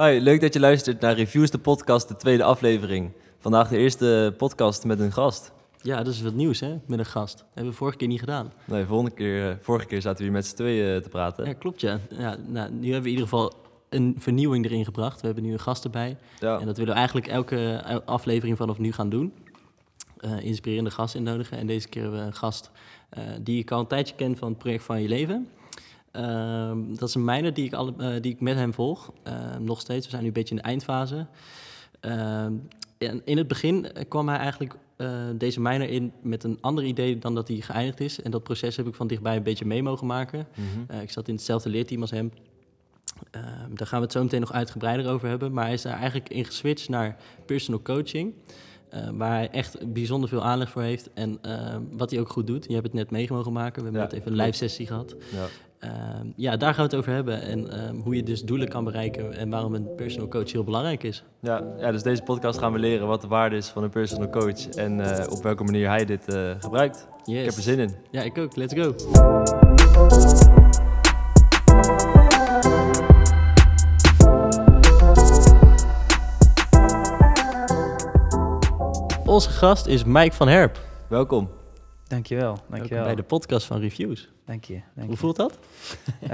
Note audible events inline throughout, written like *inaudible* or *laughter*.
Hoi, leuk dat je luistert naar Reviews de podcast, de tweede aflevering. Vandaag de eerste podcast met een gast. Ja, dat is wat nieuws, hè? Met een gast. Dat hebben we vorige keer niet gedaan. Nee, volgende keer, eh, vorige keer zaten we hier met z'n tweeën eh, te praten. Ja, klopt, ja. ja nou, nu hebben we in ieder geval een vernieuwing erin gebracht. We hebben nu een gast erbij. Ja. En dat willen we eigenlijk elke aflevering vanaf nu gaan doen. Eh, inspirerende gast innodigen. En deze keer hebben we een gast eh, die ik al een tijdje ken van het project van je leven. Ehm, dat is een mijner die ik, alle, eh, die ik met hem volg. Ehm, nog steeds. We zijn nu een beetje in de eindfase. Ehm, en in het begin eh, kwam hij eigenlijk eh, deze mijner in met een ander idee dan dat hij geëindigd is. En dat proces heb ik van dichtbij een beetje mee mogen maken. Mhm. Ik zat in hetzelfde leerteam als hem. Daar gaan we het zo meteen nog uitgebreider over hebben. Maar hij is daar eigenlijk in geswitcht naar personal coaching. waar hij echt bijzonder veel aanleg voor heeft. En wat hij ook goed doet. Je hebt het net mee mogen maken. We hebben Ja, net even een live sessie gehad. Ja. Ehm, ja, daar gaan we het over hebben. En ehm, hoe je dus doelen kan bereiken. En waarom een personal coach heel belangrijk is. Ja, ja, dus deze podcast gaan we leren wat de waarde is van een personal coach en eh, op welke manier hij dit eh, gebruikt. Yes. Ik heb er zin in. Ja, ik ook. Let's go. Onze gast is Mike van Herp. Welkom. Dankjewel, Welkom dankjewel. bij de podcast van Reviews. Dank je. Dank Hoe je. voelt dat? Eh,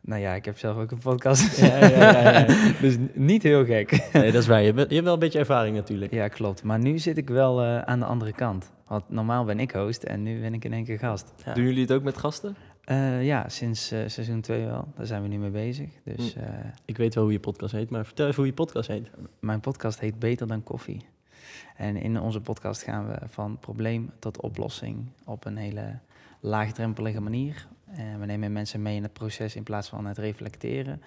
nou ja, ik heb zelf ook een podcast. *laughs* Ja, ja, ja, ja. *laughs* dus niet heel gek. Nee, dat is waar. Je, bent- je hebt wel een beetje ervaring natuurlijk. ja, klopt. Maar nu zit ik wel eh, aan de andere kant. Want normaal ben ik host en nu ben ik in één keer gast. Ja. Doen jullie het ook met gasten? Eh, ja, sinds eh, seizoen 2 wel. Daar zijn we nu mee bezig. Dus Hm. eh, Ik weet wel hoe je podcast heet, maar vertel even hoe je podcast heet. mijn podcast heet Beter dan Koffie. En in onze podcast gaan we van probleem tot oplossing op een hele laagdrempelige manier. En we nemen mensen mee in het proces in plaats van het reflecteren.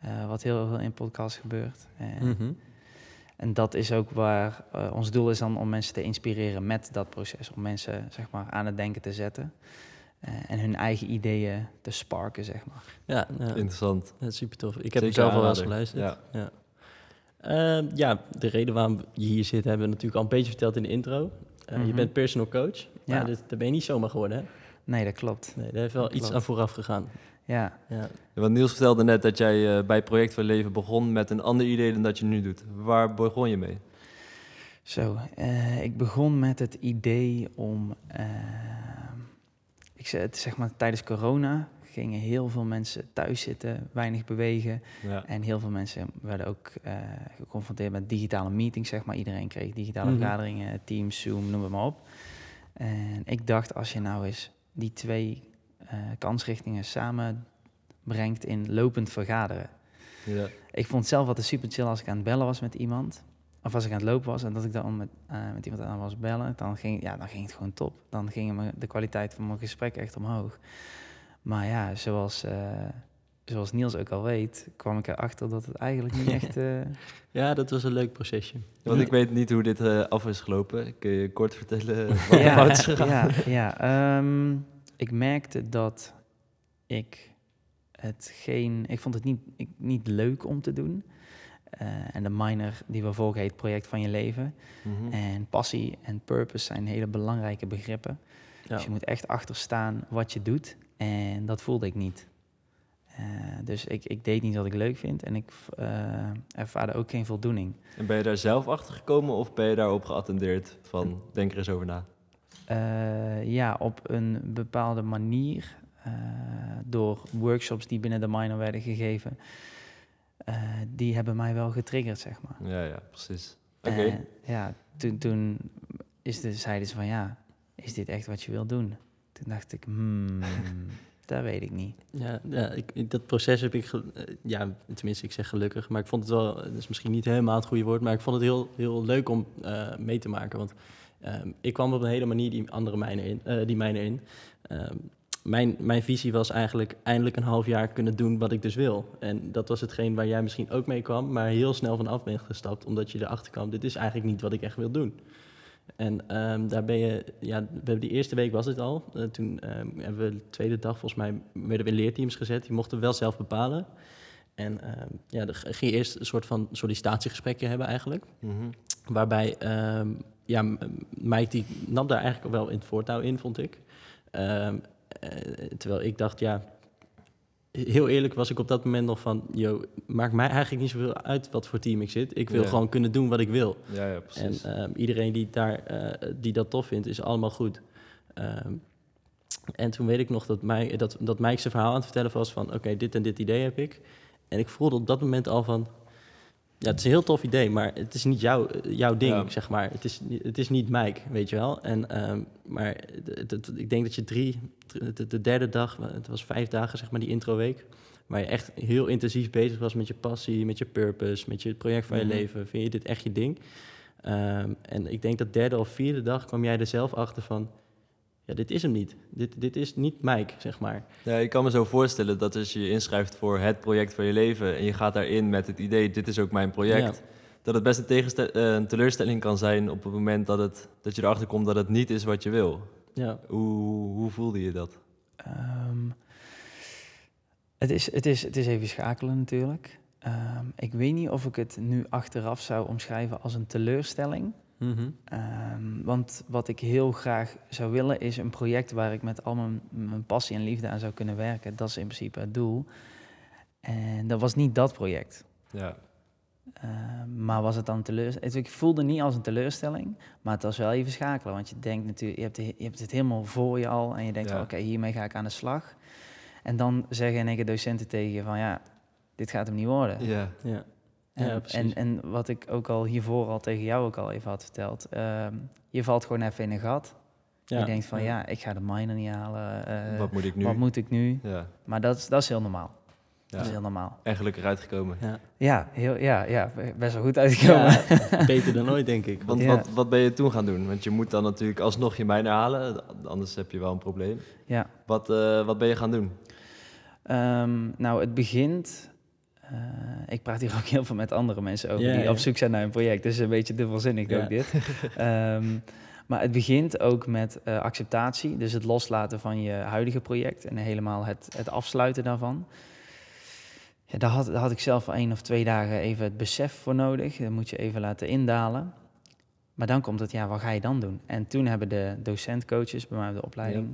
eh, wat heel veel in podcast gebeurt. En, Mhm. en dat is ook waar eh, ons doel is dan om mensen te inspireren met dat proces. Om mensen zeg maar, aan het denken te zetten. eh, en hun eigen ideeën te sparken, zeg maar. Ja, ja. Interessant. is super tof. Ik heb Zeker zelf al wel eens geluisterd. Ja. Ja. Ehm, ja, de reden waarom je hier zit hebben we natuurlijk al een beetje verteld in de intro. Eh, Je Mhm. bent personal coach, maar Ja. dit, dat ben je niet zomaar geworden, hè? Nee, dat klopt. Nee, daar heeft wel iets Klopt. aan vooraf gegaan. Ja, Ja. Want Niels vertelde net dat jij eh, bij Project van Leven begon met een ander idee dan dat je nu doet. Waar begon je mee? Zo, eh, ik begon met het idee om, eh, ik zeg, het zeg maar tijdens corona gingen heel veel mensen thuis zitten, weinig bewegen. Ja. En heel veel mensen werden ook geconfronteerd met digitale meetings, zeg maar. Iedereen kreeg digitale Mhm. vergaderingen, Teams, Zoom, noem het maar op. En ik dacht, als je nou eens die twee eh, kansrichtingen samen brengt in lopend vergaderen. Ja. Ik vond het zelf altijd super chill als ik aan het bellen was met iemand. Of als ik aan het lopen was en dat ik dan met, eh, met iemand aan was bellen. Dan ging, ja, dan ging het gewoon top. Dan ging de kwaliteit van mijn gesprek echt omhoog. Maar ja, zoals, eh, zoals Niels ook al weet, kwam ik erachter dat het eigenlijk niet echt... *laughs* eh, ja, dat was een leuk procesje. Want ik weet niet hoe dit eh, af is gelopen. Kun je kort vertellen *laughs* wat er ja, fout is gegaan? ja, ja ehm, ik merkte dat ik het geen... Ik vond het niet, ik, niet leuk om te doen. Eh, en de minor die we volgen heet Project van je Leven. Mhm. En passie en purpose zijn hele belangrijke begrippen. Ja. Dus je moet echt achter staan wat je doet. En dat voelde ik niet. Eh, dus ik, ik deed niet wat ik leuk vind en ik eh, ervaarde ook geen voldoening. En ben je daar zelf achter gekomen of ben je daarop geattendeerd van denk er eens over na? Eh, ja, op een bepaalde manier, door workshops die binnen de minor werden gegeven, die hebben mij wel getriggerd, zeg maar. Ja, ja, precies. Oké. Ja, toen, toen is de, zeiden ze van ja, is dit echt wat je wil doen? Toen dacht ik, hmm, *laughs* dat weet ik niet. Ja, ja ik, dat proces heb ik, eh, ja, tenminste, ik zeg gelukkig, maar ik vond het wel, dat is misschien niet helemaal het goede woord, maar ik vond het heel, heel leuk om eh, mee te maken. Want ehm, ik kwam op een hele manier die andere mijnen in. eh, die mijnen in. Ehm, mijn, mijn visie was eigenlijk eindelijk een half jaar kunnen doen wat ik dus wil. En dat was hetgeen waar jij misschien ook mee kwam, maar heel snel van af bent gestapt, omdat je erachter kwam, dit is eigenlijk niet wat ik echt wil doen. En ehm, daar ben je, ja, we hebben die eerste week was het al. Eh, toen ehm, hebben we de tweede dag, volgens mij, werden we in leerteams gezet. Die mochten wel zelf bepalen. En ehm, ja, er ging je eerst een soort van sollicitatiegesprekken hebben eigenlijk. Mhm. Waarbij, ja, Mike die nam daar eigenlijk wel in het voortouw in, vond ik. Eh, terwijl ik dacht, ja, heel eerlijk was ik op dat moment nog van... Yo, maakt mij eigenlijk niet zoveel uit wat voor team ik zit. Ik wil Ja. gewoon kunnen doen wat ik wil. Ja, ja, En precies. ehm, iedereen die, daar, eh, die dat tof vindt, is allemaal goed. Ehm, en toen weet ik nog dat, mij, dat, dat Mike zijn verhaal aan het vertellen was van... oké, dit en dit idee heb ik. En ik voelde op dat moment al van... Ja, het is een heel tof idee, maar het is niet jouw, jouw ding, Ja. zeg maar. Het is, niet- het is niet Mike, weet je wel. En, ehm, maar het- het- ik denk dat je drie... De, de derde dag, het was vijf dagen, zeg maar, die introweek... waar je echt heel intensief bezig was met je passie, met je purpose... met je het project van je Mhm. leven. Vind je dit echt je ding? Ehm, en ik denk dat derde of vierde dag kwam jij er zelf achter van... ja, dit is hem niet. Dit, dit is niet Mike, zeg maar. Ja, ik kan me zo voorstellen dat als je je inschrijft voor het project van je leven en je gaat daarin met het idee, dit is ook mijn project, Ja. dat het best een, eh, een teleurstelling kan zijn op het moment dat, het, dat je erachter komt dat het niet is wat je wil. Ja, Hoe, hoe voelde je dat? Ehm, het, is, het, is, het is even schakelen natuurlijk. Ehm, ik weet niet of ik het nu achteraf zou omschrijven als een teleurstelling. Mhm. Ehm, want wat ik heel graag zou willen is een project waar ik met al mijn, mijn passie en liefde aan zou kunnen werken. Dat is in principe het doel. En dat was niet dat project. Ja, Ehm, maar was het dan een teleurstelling? Ik voelde niet als een teleurstelling, maar het was wel even schakelen. Want je denkt natuurlijk, je hebt, je hebt het helemaal voor je al en je denkt, Ja. oké, hiermee ga ik aan de slag. En dan zeggen in één keer docenten tegen je van, ja, dit gaat hem niet worden. ja, ja. Ja, precies. en, en wat ik ook al hiervoor al tegen jou ook al even had verteld, ehm, je valt gewoon even in een gat. ja. Je denkt van, ja, ik ga de minor niet halen. eh, wat moet ik nu? wat moet ik nu? Ja, Maar dat is, dat is heel normaal. ja. Dat is heel normaal. En gelukkig uitgekomen. Ja. Ja, heel, ja, ja, best wel goed uitgekomen. Ja, *laughs* beter dan ooit, denk ik. Want Ja. wat, wat ben je toen gaan doen? Want je moet dan natuurlijk alsnog je mijne halen, anders heb je wel een probleem. Ja. Wat, eh, wat ben je gaan doen? Ehm, nou, het begint. Eh, ik praat hier ook heel veel met andere mensen over die op zoek zijn naar een project. Dus een beetje dubbelzinnig Ja. ook dit. *laughs* Ehm, maar het begint ook met eh, acceptatie. Dus het loslaten van je huidige project en helemaal het, het afsluiten daarvan. Ja, daar, had, daar had ik zelf wel één of twee dagen even het besef voor nodig. Dat moet je even laten indalen. Maar dan komt het, ja, wat ga je dan doen? En toen hebben de docentcoaches bij mij op de opleiding,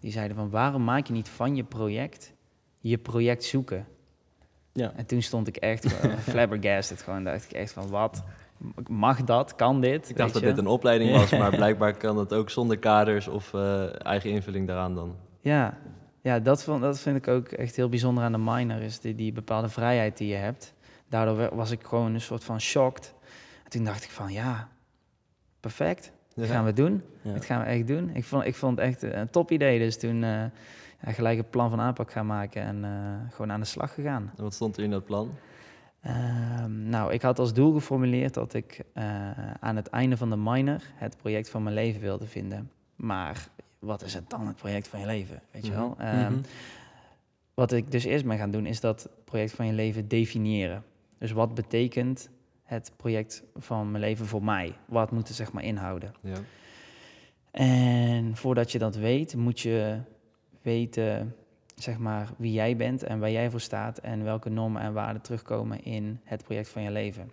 die zeiden van, waarom maak je niet van je project je project zoeken? Ja. En toen stond ik echt *laughs* flabbergasted. Gewoon dacht ik echt van, wat? Mag dat? Kan dit? Ik dacht dat je? dit een opleiding was, maar *laughs* blijkbaar kan het ook zonder kaders of eh, eigen invulling daaraan dan. Ja, ja dat, vond, dat vind ik ook echt heel bijzonder aan de minor. Is die, die bepaalde vrijheid die je hebt. Daardoor wa- was ik gewoon een soort van shocked. En toen dacht ik van, ja, perfect. Dat gaan we doen. Ja. Dat gaan we echt doen. Ik vond, ik vond het echt een top idee. Dus toen eh, ja, gelijk een plan van aanpak gaan maken en eh, gewoon aan de slag gegaan. En wat stond er in dat plan? Ehm, nou, ik had als doel geformuleerd dat ik eh, aan het einde van de minor het project van mijn leven wilde vinden. Maar wat is het dan, het project van je leven? Weet je wel? Ehm, Mhm. Wat ik dus eerst ben gaan doen, is dat project van je leven definiëren. Dus wat betekent het project van mijn leven voor mij? Wat moet het zeg maar inhouden? Ja. En voordat je dat weet, moet je weten zeg maar, wie jij bent en waar jij voor staat en welke normen en waarden terugkomen in het project van je leven.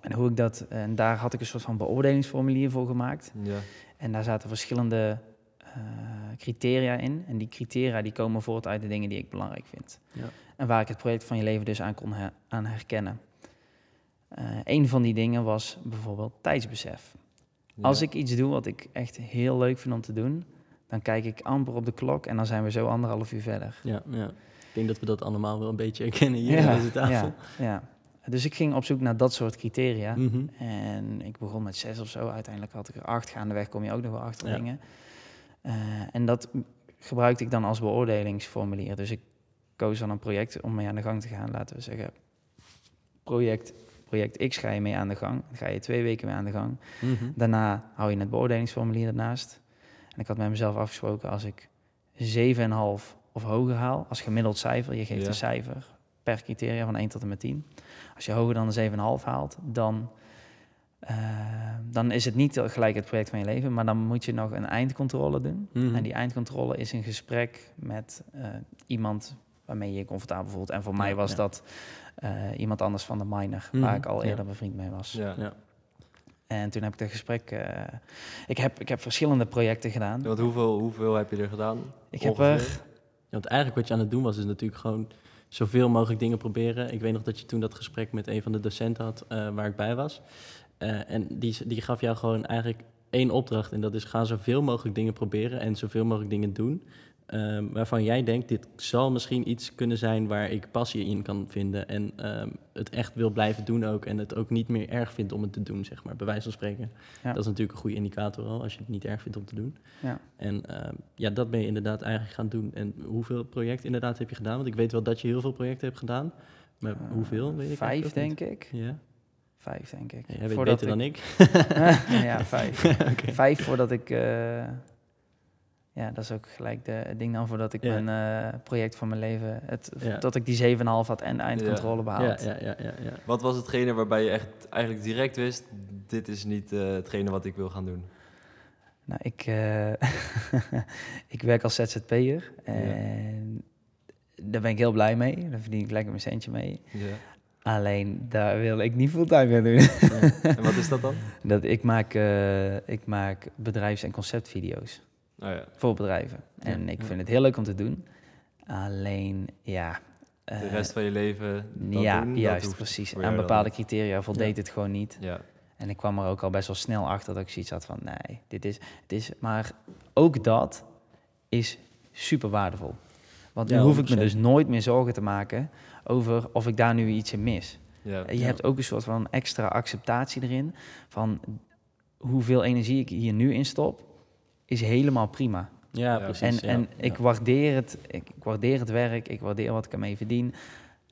En hoe ik dat, en daar had ik een soort van beoordelingsformulier voor gemaakt. ja. En daar zaten verschillende eh, criteria in. En die criteria die komen voort uit de dingen die ik belangrijk vind. Ja. En waar ik het project van je leven dus aan kon her- aan herkennen. Eh een van die dingen was bijvoorbeeld tijdsbesef. Als ik iets doe wat ik echt heel leuk vind om te doen, dan kijk ik amper op de klok en dan zijn we zo anderhalf uur verder. Ja, ja. Ik denk dat we dat allemaal wel een beetje herkennen hier aan deze tafel. Ja, ja. Dus ik ging op zoek naar dat soort criteria. Mhm. En ik begon met zes of zo. Uiteindelijk had ik er acht. Gaandeweg kom je ook nog wel achter Ja. dingen. Eh, en dat gebruikte ik dan als beoordelingsformulier. Dus ik koos dan een project om mee aan de gang te gaan. Laten we zeggen, project, project X ga je mee aan de gang. Dan ga je twee weken mee aan de gang. Mhm. Daarna hou je het beoordelingsformulier ernaast. En ik had met mezelf afgesproken als ik 7,5 of hoger haal, als gemiddeld cijfer, je geeft Ja. een cijfer per criteria van 1 tot en met 10. Als je hoger dan een 7,5 haalt, dan, eh, dan is het niet gelijk het project van je leven, maar dan moet je nog een eindcontrole doen. Mhm. En die eindcontrole is een gesprek met eh, iemand waarmee je je comfortabel voelt. En voor mij was ja. dat eh, iemand anders van de minor, Mhm, waar ik al ja. eerder bevriend mee was. Ja. En toen heb ik dat gesprek. eh, ik, heb, ik heb verschillende projecten gedaan. Want hoeveel, hoeveel heb je er gedaan? Ik heb er want eigenlijk wat je aan het doen was, is natuurlijk gewoon zoveel mogelijk dingen proberen. Ik weet nog dat je toen dat gesprek met een van de docenten had eh, waar ik bij was. Eh, en die, die gaf jou gewoon eigenlijk één opdracht. En dat is ga zoveel mogelijk dingen proberen en zoveel mogelijk dingen doen. Ehm, waarvan jij denkt, dit zal misschien iets kunnen zijn waar ik passie in kan vinden. En ehm, het echt wil blijven doen ook. En het ook niet meer erg vindt om het te doen, zeg maar. Bij wijze van spreken. Ja. Dat is natuurlijk een goede indicator al, als je het niet erg vindt om te doen. Ja. En ehm, ja, dat ben je inderdaad eigenlijk gaan doen. En hoeveel projecten inderdaad heb je gedaan? Want ik weet wel dat je heel veel projecten hebt gedaan. Maar Eh, hoeveel? Weet ik Vijf, denk ik. Ja, Vijf, denk ik. Ja, jij weet Voordat beter dan ik. *laughs* ja, vijf. *laughs* Vijf voordat ik... eh, ja, dat is ook gelijk de, het ding dan voordat ik Ja. mijn eh, project van mijn leven... Het, Ja. Dat ik die 7,5 had en eindcontrole Ja. behaald. Ja, ja, ja, ja, ja. Wat was hetgene waarbij je echt eigenlijk direct wist, dit is niet eh, hetgene wat ik wil gaan doen? Nou, ik, eh, *laughs* ik werk als ZZP'er en daar ben ik heel blij mee. Daar verdien ik lekker mijn centje mee. Ja. Alleen, daar wil ik niet fulltime mee doen. En wat is dat dan? *laughs* dat, ik, maak, eh, ik maak bedrijfs- en conceptvideo's Oh ja, voor bedrijven. En ik vind het heel leuk om te doen. Alleen, ja... de eh, rest van je leven dat ja, doen, juist, precies. Aan bepaalde criteria voldeed het gewoon niet. Ja, En ik kwam er ook al best wel snel achter dat ik zoiets had van, nee, dit is, het is... Maar ook dat is super waardevol. Want nu Ja, hoef ik me 100%. dus nooit meer zorgen te maken over of ik daar nu iets in mis. ja. Je Ja. hebt ook een soort van extra acceptatie erin van hoeveel energie ik hier nu in stop, is helemaal prima. Ja, Ja. precies. en ja, en ja. ik, waardeer het, ik, ik waardeer het werk, ik waardeer wat ik ermee verdien.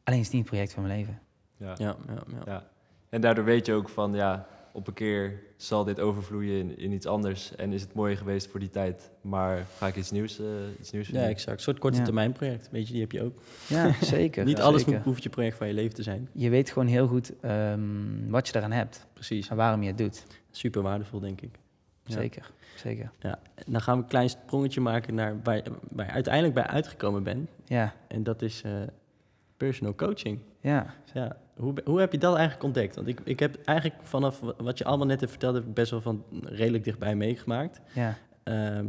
Alleen is het niet het project van mijn leven. Ja. Ja, ja, ja. Ja. En daardoor weet je ook van, ja, op een keer zal dit overvloeien in, in iets anders. En is het mooi geweest voor die tijd. Maar ga ik iets nieuws, eh iets nieuws Ja, exact. Een soort korte Ja. termijn project. Weet je, die heb je ook. Ja, *laughs* zeker. Niet Ja, alles zeker. moet, hoeft je project van je leven te zijn. Je weet gewoon heel goed ehm, wat je daaraan hebt Precies. en waarom je het doet. Super waardevol, denk ik. Zeker, zeker. Ja. Dan gaan we een klein sprongetje maken naar waar, waar je uiteindelijk bij uitgekomen bent. Ja, En dat is eh, personal coaching. ja. Ja, hoe, hoe heb je dat eigenlijk ontdekt? Want ik, ik heb eigenlijk vanaf wa- wat je allemaal net hebt verteld, heb ik best wel van redelijk dichtbij meegemaakt. ja. Ehm,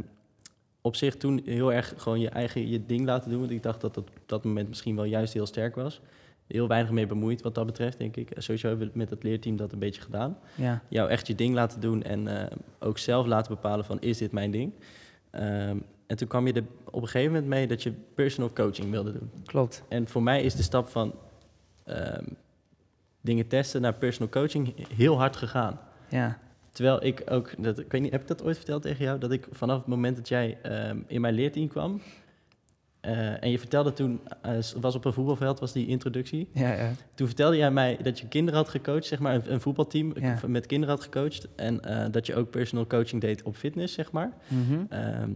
op zich toen heel erg gewoon je eigen je ding laten doen. Want ik dacht dat dat op dat moment misschien wel juist heel sterk was. Heel weinig mee bemoeid wat dat betreft, denk ik. Sowieso hebben we met het leerteam dat een beetje gedaan. ja. Jou echt je ding laten doen en eh, ook zelf laten bepalen van is dit mijn ding. Ehm, en toen kwam je er op een gegeven moment mee dat je personal coaching wilde doen. Klopt. En voor mij is de stap van ehm, dingen testen naar personal coaching heel hard gegaan. Ja, Terwijl ik ook, dat, ik weet niet, heb ik dat ooit verteld tegen jou? Dat ik vanaf het moment dat jij ehm, in mijn leerteam kwam. Eh, en je vertelde toen, eh, was op een voetbalveld, was die introductie. ja, ja. Toen vertelde jij mij dat je kinderen had gecoacht, zeg maar, een, een voetbalteam Ja. met kinderen had gecoacht. En eh, dat je ook personal coaching deed op fitness, zeg maar. Mhm. Ehm,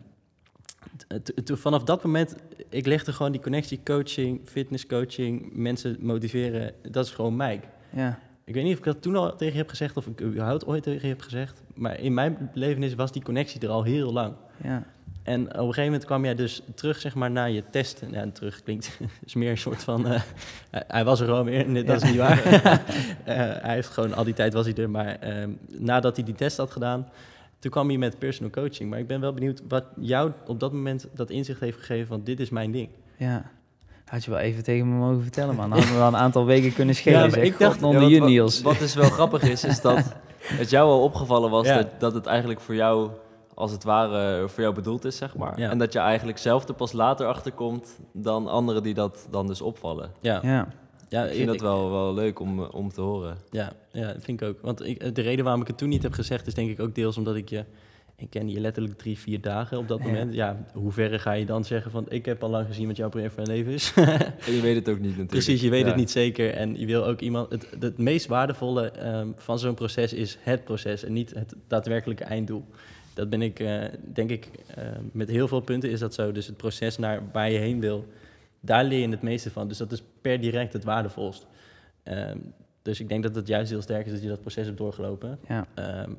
vanaf dat moment, ik legde gewoon die connectie coaching, fitness coaching, mensen motiveren, dat is gewoon mij. ja. Ik weet niet of ik dat toen al tegen je heb gezegd of ik überhaupt ooit tegen je heb gezegd. Maar in mijn belevenis was die connectie er al heel lang. ja. En op een gegeven moment kwam jij dus terug zeg maar, naar je testen. Ja, terug klinkt *laughs* is meer een soort van... eh, hij- was er gewoon nee, dat is niet waar. *laughs* Eh, hij heeft gewoon, al die tijd was hij er. Maar ehm, nadat hij die test had gedaan, toen kwam hij met personal coaching. Maar ik ben wel benieuwd wat jou op dat moment dat inzicht heeft gegeven van dit is mijn ding. ja. Had je wel even tegen me mogen vertellen, man. Dan hadden we wel een *laughs* aantal weken kunnen schelen. Ja, maar zeg. ik dacht- God, onder Ja, je, wat- Niels. Wat, wat dus wel grappig is, is dat het jou al opgevallen was Ja. dat, dat het eigenlijk voor jou, als het ware, voor jou bedoeld is, zeg maar. Ja. En dat je eigenlijk zelf er pas later achter komt dan anderen die dat dan dus opvallen. Ja, Ja, ja ik vind dat wel, wel leuk om, om te horen. Ja, ja, dat vind ik ook. Want ik, de reden waarom ik het toen niet heb gezegd, is denk ik ook deels omdat ik je... Ik ken je letterlijk drie, vier dagen op dat Ja. moment. Ja, hoe verre ga je dan zeggen van... ik heb al lang gezien wat jouw project van leven is. *laughs* En je weet het ook niet natuurlijk. Precies, je weet Ja. het niet zeker. En je wil ook iemand... Het, het meest waardevolle ehm, van zo'n proces is het proces... en niet het daadwerkelijke einddoel. Dat ben ik, eh, denk ik, eh, met heel veel punten is dat zo. Dus het proces naar waar je heen wil, daar leer je het meeste van. Dus dat is per direct het waardevolst. Ehm, dus ik denk dat het juist heel sterk is dat je dat proces hebt doorgelopen. ja. Ehm,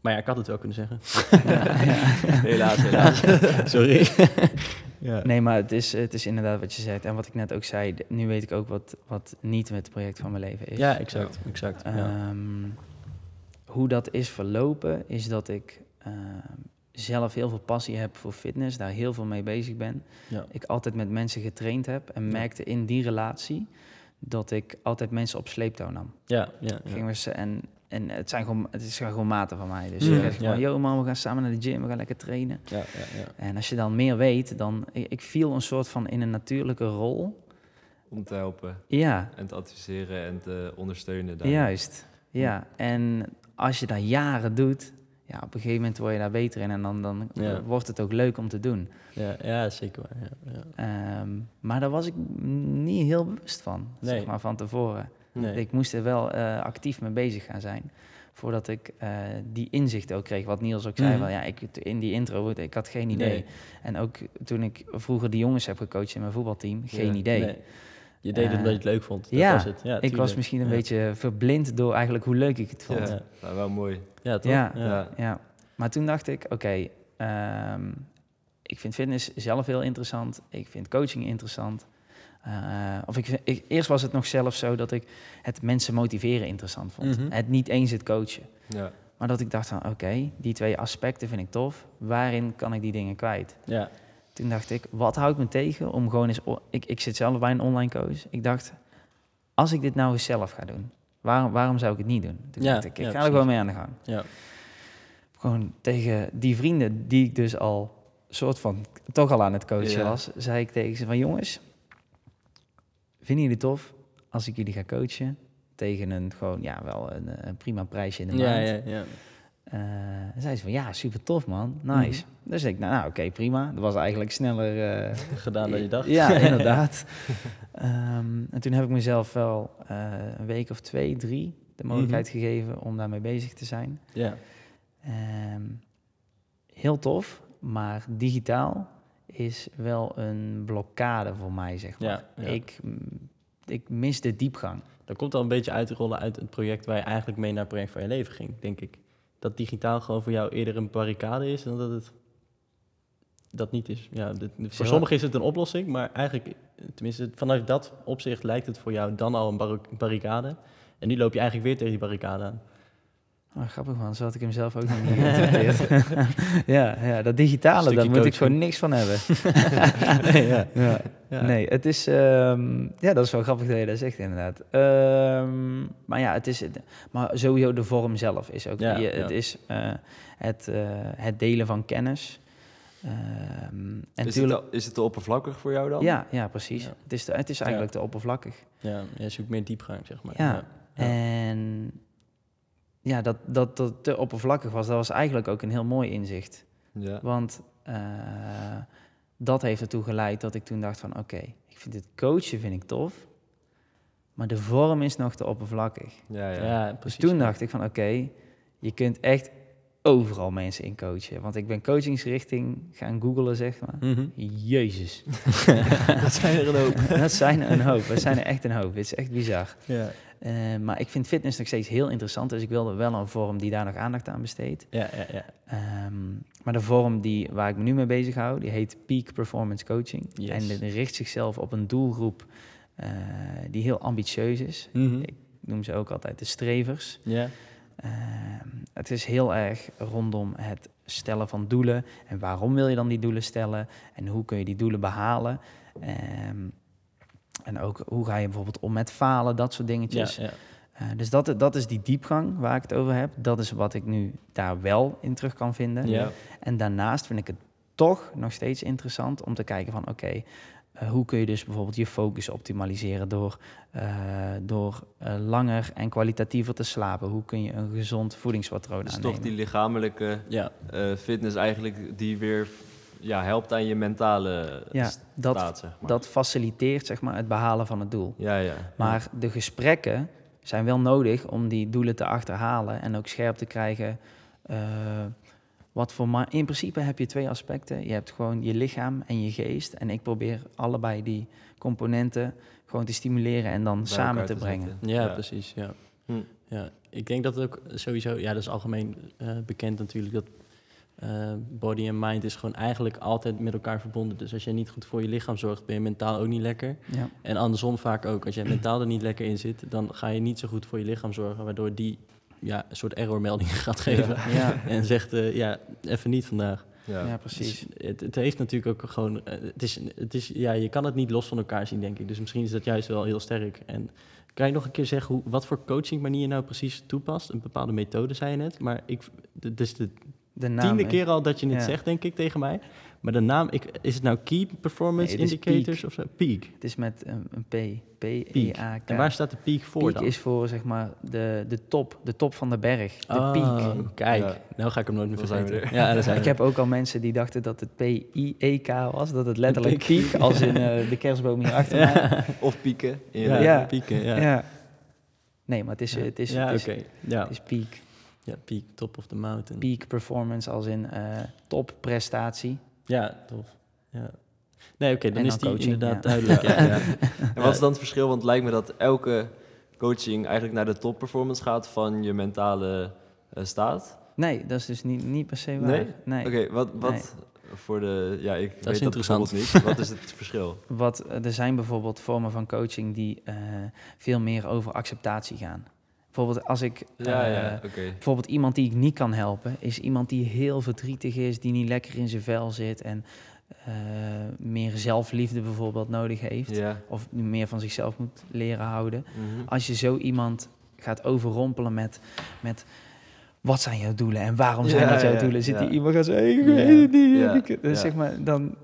maar ja, ik had het wel kunnen zeggen. *laughs* Helaas, helaas. *laughs* Sorry. *laughs* ja. Nee, maar het is, het is inderdaad wat je zegt. En wat ik net ook zei, nu weet ik ook wat, wat niet met het project van mijn leven is. ja, exact. exact ja. Hoe dat is verlopen, is dat ik ehm, zelf heel veel passie heb voor fitness, daar heel veel mee bezig ben. Ja. Ik altijd met mensen getraind heb en merkte in die relatie dat ik altijd mensen op sleeptouw nam. Ja, ja, ja. En en het, zijn gewoon, het is gewoon maten van mij. Dus Ja, je zegt gewoon, yo man, we gaan samen naar de gym, we gaan lekker trainen. ja, ja, ja. En als je dan meer weet, dan... Ik, ik viel een soort van in een natuurlijke rol. Om te helpen Ja, en te adviseren en te ondersteunen. daarin. juist. Ja, en als je dat jaren doet, ja, op een gegeven moment word je daar beter in. En dan, dan Ja. wordt het ook leuk om te doen. Ja, ja, zeker waar. Ja, ja. Ehm, maar daar was ik niet heel bewust van, zeg maar, van tevoren. Nee. Ik moest er wel eh, actief mee bezig gaan zijn. Voordat ik eh, die inzicht ook kreeg. Wat Niels ook zei, Mhm. wel, ja, ik, in die intro, ik had geen idee. Nee. En ook toen ik vroeger de jongens heb gecoacht in mijn voetbalteam, geen Ja. idee. Je deed het Eh, omdat je het leuk vond. Dat ja, was het. Ja, ik was misschien een Ja. beetje verblind door eigenlijk hoe leuk ik het vond. Ja, nou, wel mooi. Ja, toch? Ja. Ja. Maar toen dacht ik, oké, ehm, ik vind fitness zelf heel interessant. Ik vind coaching interessant. Eh, of ik, eerst was het nog zelfs zo dat ik het mensen motiveren interessant vond. Mhm. Het niet eens het coachen. Ja. Maar dat ik dacht van, oké, die twee aspecten vind ik tof. Waarin kan ik die dingen kwijt? Ja. Toen dacht ik, wat houdt me tegen om gewoon eens... Ik, ik zit zelf bij een online coach. Ik dacht, als ik dit nou eens zelf ga doen, waarom, waarom zou ik het niet doen? Toen Ja, dacht ik, ik ja, ga er gewoon mee aan de gang. Ja. Gewoon tegen die vrienden die ik dus al soort van toch al aan het coachen was, zei ik tegen ze van jongens, vinden jullie het tof als ik jullie ga coachen tegen een gewoon ja wel een, een prima prijsje in de Ja, maand? Eh, en zei ze van ja, super tof man, nice. Dus ik, nou, nou oké, prima. Dat was eigenlijk sneller eh, Gedaan dan je dacht. Ja, *laughs* inderdaad. Ehm, en toen heb ik mezelf wel eh, een week of twee, drie de mogelijkheid Mhm. gegeven om daarmee bezig te zijn. Ja. Ehm, heel tof, maar digitaal is wel een blokkade voor mij, zeg maar. Ja, ja. Ik, ik mis de diepgang. Dat komt al een beetje uit te rollen uit het project waar je eigenlijk mee naar het project van je leven ging, denk ik. Dat digitaal gewoon voor jou eerder een barricade is dan dat het dat niet is. Ja, dit- voor sommigen is het een oplossing, maar eigenlijk, tenminste vanuit dat opzicht lijkt het voor jou dan al een bar- barricade. En nu loop je eigenlijk weer tegen die barricade aan. Oh, grappig man, zo had ik hem zelf ook nog niet geïnterpreteerd. *laughs* ja, ja, dat digitale, daar moet ik gewoon niks van hebben. *laughs* ja. Ja. Ja. Nee, het is... ehm, ja, dat is wel grappig dat je dat zegt inderdaad. Ehm, maar ja, het is... Maar sowieso de vorm zelf is ook... Ja, je-. Het is eh, het, eh, het delen van kennis. Ehm, en Is, het, te- is het te oppervlakkig voor jou dan? Ja, ja, precies. Het, is het is eigenlijk te oppervlakkig. Ja, je zoekt meer diepgang, zeg maar. Ja. En ja, dat, dat dat te oppervlakkig was, dat was eigenlijk ook een heel mooi inzicht. Ja. Want eh, dat heeft ertoe geleid dat ik toen dacht van... oké, ik vind het coachen vind ik tof... maar de vorm is nog te oppervlakkig. Ja, ja. Ja, Dus precies. toen dacht ik van oké, je kunt echt overal mensen in coachen. Want ik ben coachingsrichting gaan googlen, zeg maar. Mhm. Jezus, *laughs* dat zijn er een hoop. *laughs* dat zijn er een hoop. Dat zijn er echt een hoop. Het is echt bizar. Ja. Eh, maar ik vind fitness nog steeds heel interessant. Dus ik wilde wel een vorm die daar nog aandacht aan besteedt. Ja, ja, ja. Ehm, maar de vorm die, waar ik me nu mee bezig hou, die heet Peak Performance Coaching. Yes. En die richt zichzelf op een doelgroep eh, die heel ambitieus is. Mhm. Ik noem ze ook altijd de strevers. Ja. Ehm, het is heel erg rondom het stellen van doelen. En waarom wil je dan die doelen stellen? En hoe kun je die doelen behalen? Ehm, en ook hoe ga je bijvoorbeeld om met falen, dat soort dingetjes. ja. Eh, dus dat, dat is die diepgang waar ik het over heb. Dat is wat ik nu daar wel in terug kan vinden. Ja. En daarnaast vind ik het toch nog steeds interessant om te kijken van oké, eh, hoe kun je dus bijvoorbeeld je focus optimaliseren door, eh, door eh, langer en kwalitatiever te slapen? Hoe kun je een gezond voedingspatroon Dus aannemen? toch die lichamelijke ja. eh, fitness eigenlijk die weer ja, helpt aan je mentale Ja, st- dat, staat, zeg maar. dat faciliteert zeg maar, het behalen van het doel. Ja, ja. Maar de gesprekken zijn wel nodig om die doelen te achterhalen en ook scherp te krijgen. eh, wat voor ma- in principe heb je twee aspecten. Je hebt gewoon je lichaam en je geest. En ik probeer allebei die componenten gewoon te stimuleren en dan bij samen te brengen. Ja, precies. Ja. Hm. Ja. Ik denk dat het ook sowieso, ja, dat is algemeen eh, bekend natuurlijk, dat eh, body en mind is gewoon eigenlijk altijd met elkaar verbonden. Dus als je niet goed voor je lichaam zorgt, ben je mentaal ook niet lekker. Ja. En andersom vaak ook. Als je mentaal er niet lekker in zit, dan ga je niet zo goed voor je lichaam zorgen, waardoor die ja, een soort errormelding *laughs* gaat geven. Ja, En zegt, eh, ja, even niet vandaag. Ja. ja, precies. Dus het, het heeft natuurlijk ook gewoon... eh, het is, het is, ja, je kan het niet los van elkaar zien, denk ik. Dus misschien is dat juist wel heel sterk. En kan je nog een keer zeggen hoe, wat voor coachingmanier je nou precies toepast? Een bepaalde methode, zei je net. Maar ik, dit is de De naam, tiende hè? keer al dat je het Ja. zegt, denk ik, tegen mij. Maar de naam, ik, is het nou Key Performance Nee, Indicators of zo? Peak. Het is met een, een P. P-E-A-K. Peak. En waar staat de peak voor Peak dan? is voor zeg maar de, de top, de top van de berg. De Oh, piek. Kijk, Ja. nou ga ik hem nooit meer vergeten. er. Ja, daar zijn *laughs* Ik heb ook al mensen die dachten dat het P-I-E-K was. Dat het letterlijk Peak. piek, als in *laughs* eh, de kerstboom hier achter mij. *laughs* Of pieken. Ja, pieken, ja. Ja. Nee, maar het is, het is, ja, het is, oké. Ja. het is peak. Ja, peak, top of the mountain. Peak performance als in eh topprestatie. Ja, tof. Ja. Nee, oké, dan is dan die coaching, inderdaad ja. duidelijk. *laughs* Ja, ja. En wat is dan het verschil? Want het lijkt me dat elke coaching eigenlijk naar de top performance gaat van je mentale eh, staat. Nee, dat is dus niet, niet per se waar. Nee? Nee. Oké, wat, wat voor de... Ja, ik is weet dat interessant. bijvoorbeeld niet. Wat is het *laughs* verschil? Wat, eh, er zijn bijvoorbeeld vormen van coaching die eh, veel meer over acceptatie gaan. Bijvoorbeeld als ik... Ja, eh, ja, oké. Bijvoorbeeld iemand die ik niet kan helpen, is iemand die heel verdrietig is, die niet lekker in zijn vel zit en eh, meer zelfliefde bijvoorbeeld nodig heeft. Of meer van zichzelf moet leren houden. mhm. Als je zo iemand gaat overrompelen met, met wat zijn jouw doelen en waarom zijn Ja, dat jouw doelen, zit die iemand gaan zeggen, ik Ja. weet het niet. Ja, ik- Dus ja. zeg maar, dan,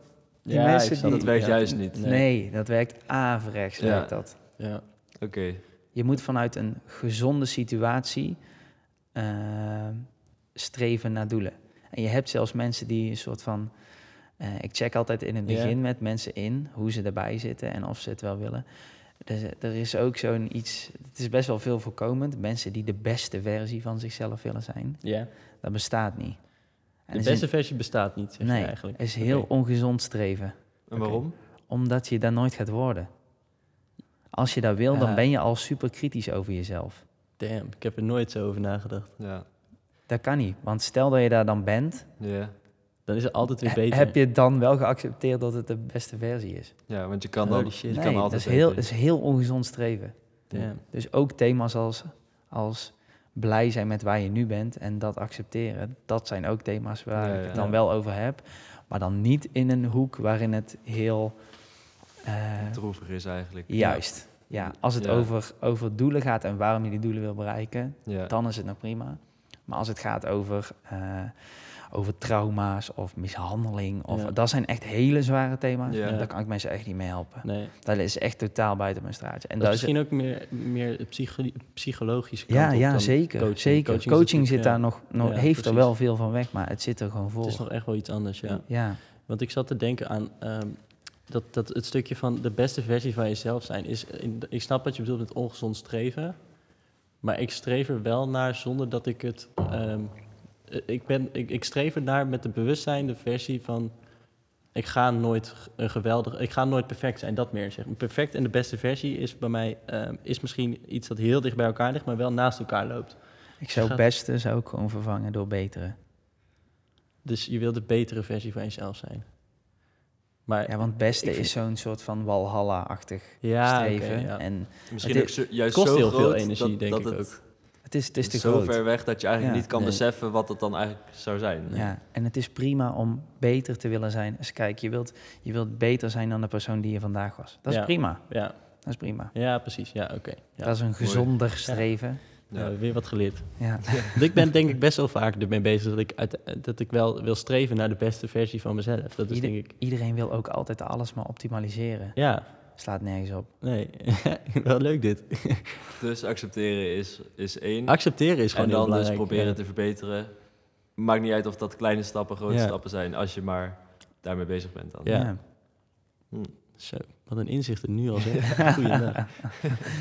die Ja, mensen die... Dat werkt juist niet. Nee. dat werkt averechts, Ja. werkt dat. ja. Oké. Je moet vanuit een gezonde situatie eh, streven naar doelen. En je hebt zelfs mensen die een soort van. eh, ik check altijd in het begin met mensen in hoe ze erbij zitten en of ze het wel willen. Dus, eh, er is ook zo'n iets. Het is best wel veel voorkomend. Mensen die de beste versie van zichzelf willen zijn. ja. Dat bestaat niet. En De beste een- versie bestaat niet, zeg nee, je eigenlijk. is heel ongezond streven. En waarom? Omdat je daar nooit gaat worden. Als je dat wil, Ja. dan ben je al super kritisch over jezelf. Damn, ik heb er nooit zo over nagedacht. Ja. Dat kan niet. Want stel dat je daar dan bent, Ja. Dan is het altijd weer beter. heb je dan wel geaccepteerd dat het de beste versie is? ja, want je kan dan... shit. Je nee, kan dat altijd is, heel, dat is heel ongezond streven. Damn. Dus ook thema's als, als blij zijn met waar je nu bent en dat accepteren, dat zijn ook thema's waar Ja, ik ja. het dan wel over heb. Maar dan niet in een hoek waarin het heel... eh, Droevig is eigenlijk. juist. Ja, als het Ja. Over, over doelen gaat en waarom je die doelen wil bereiken, Ja. dan is het nog prima. Maar als het gaat over, eh, over trauma's of mishandeling, of, Ja. dat zijn echt hele zware thema's. Ja. Daar kan ik mensen echt niet mee helpen. Nee. Dat is echt totaal buiten mijn straatje. En Dat dat is is, misschien ook meer, meer psycho- psychologische kant ja, op ja dan zeker. coaching. zeker. Coaching zit daar nog, nog heeft er wel veel van weg, maar het zit er gewoon voor. Het is nog echt wel iets anders, ja. ja. Want ik zat te denken aan ehm, dat, dat het stukje van de beste versie van jezelf zijn is. in- ik snap wat je bedoelt met ongezond streven. Maar ik streef er wel naar zonder dat ik het. ehm, eh, ik, ben, ik, ik streef er naar met de bewustzijn, de versie van. Ik ga nooit een geweldig. Ik ga nooit perfect zijn, dat meer. Zeg. Perfect en de beste versie is bij mij. ehm, is misschien iets dat heel dicht bij elkaar ligt, maar wel naast elkaar loopt. Ik zou gaat- beste zou ik gewoon vervangen door betere. Dus je wilt de betere versie van jezelf zijn. Maar Ja, want beste vind- is zo'n soort van Walhalla-achtig ja, streven. ja. En Misschien Het ook zo, juist kost zo heel groot veel energie, dat, denk dat ik het ook. het is, het is te zo groot. ver weg dat je eigenlijk Ja. niet kan Nee. beseffen wat het dan eigenlijk zou zijn. Ja, en het is prima om beter te willen zijn. Dus kijk, je wilt, je wilt beter zijn dan de persoon die je vandaag was. Dat is Ja. prima. Ja, Dat is prima. ja precies. Ja, oké. Ja. Dat is een gezonder streven. Ja. Ja, weer wat geleerd. Ja. Want ik ben denk ik best wel vaak ermee bezig dat ik, uit, dat ik wel wil streven naar de beste versie van mezelf. Dat is Ieder- denk ik... Iedereen wil ook altijd alles maar optimaliseren. Ja, Slaat nergens op. nee. *laughs* wel leuk dit. *laughs* Dus accepteren is, is één. Accepteren is gewoon en dan dus proberen ja. te verbeteren. Maakt niet uit of dat kleine stappen, grote Ja. stappen zijn, als je maar daarmee bezig bent dan. Ja. Zo, wat een inzicht er nu al zeg. *laughs* Goeiedag.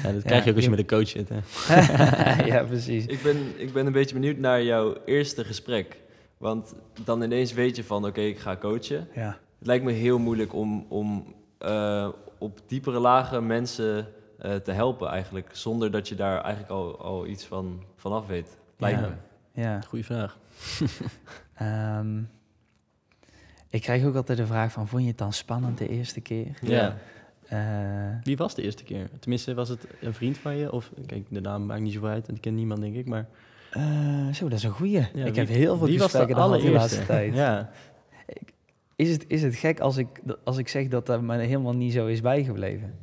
Ja, dat krijg je ook als je met een coach zit. Hè. *laughs* ja, precies. Ik, ben, ik ben een beetje benieuwd naar jouw eerste gesprek. Want dan ineens weet je van, oké, ik ga coachen. Ja. Het lijkt me heel moeilijk om, om eh, op diepere lagen mensen eh, te helpen eigenlijk. Zonder dat je daar eigenlijk al, al iets van vanaf weet. Lijkt Ja. me. ja. Goeie vraag. Ehm, ik krijg ook altijd de vraag van, vond je het dan spannend de eerste keer? Ja. Eh, Wie was de eerste keer? Tenminste, was het een vriend van je? Of, kijk, de naam maakt niet zoveel uit en ik ken niemand, denk ik. Maar Eh, zo, dat is een goeie. Ja, ik wie- heb heel veel was de gesprekken gehad de laatste tijd. Ja. Is, het, is het gek als ik, als ik zeg dat dat me helemaal niet zo is bijgebleven?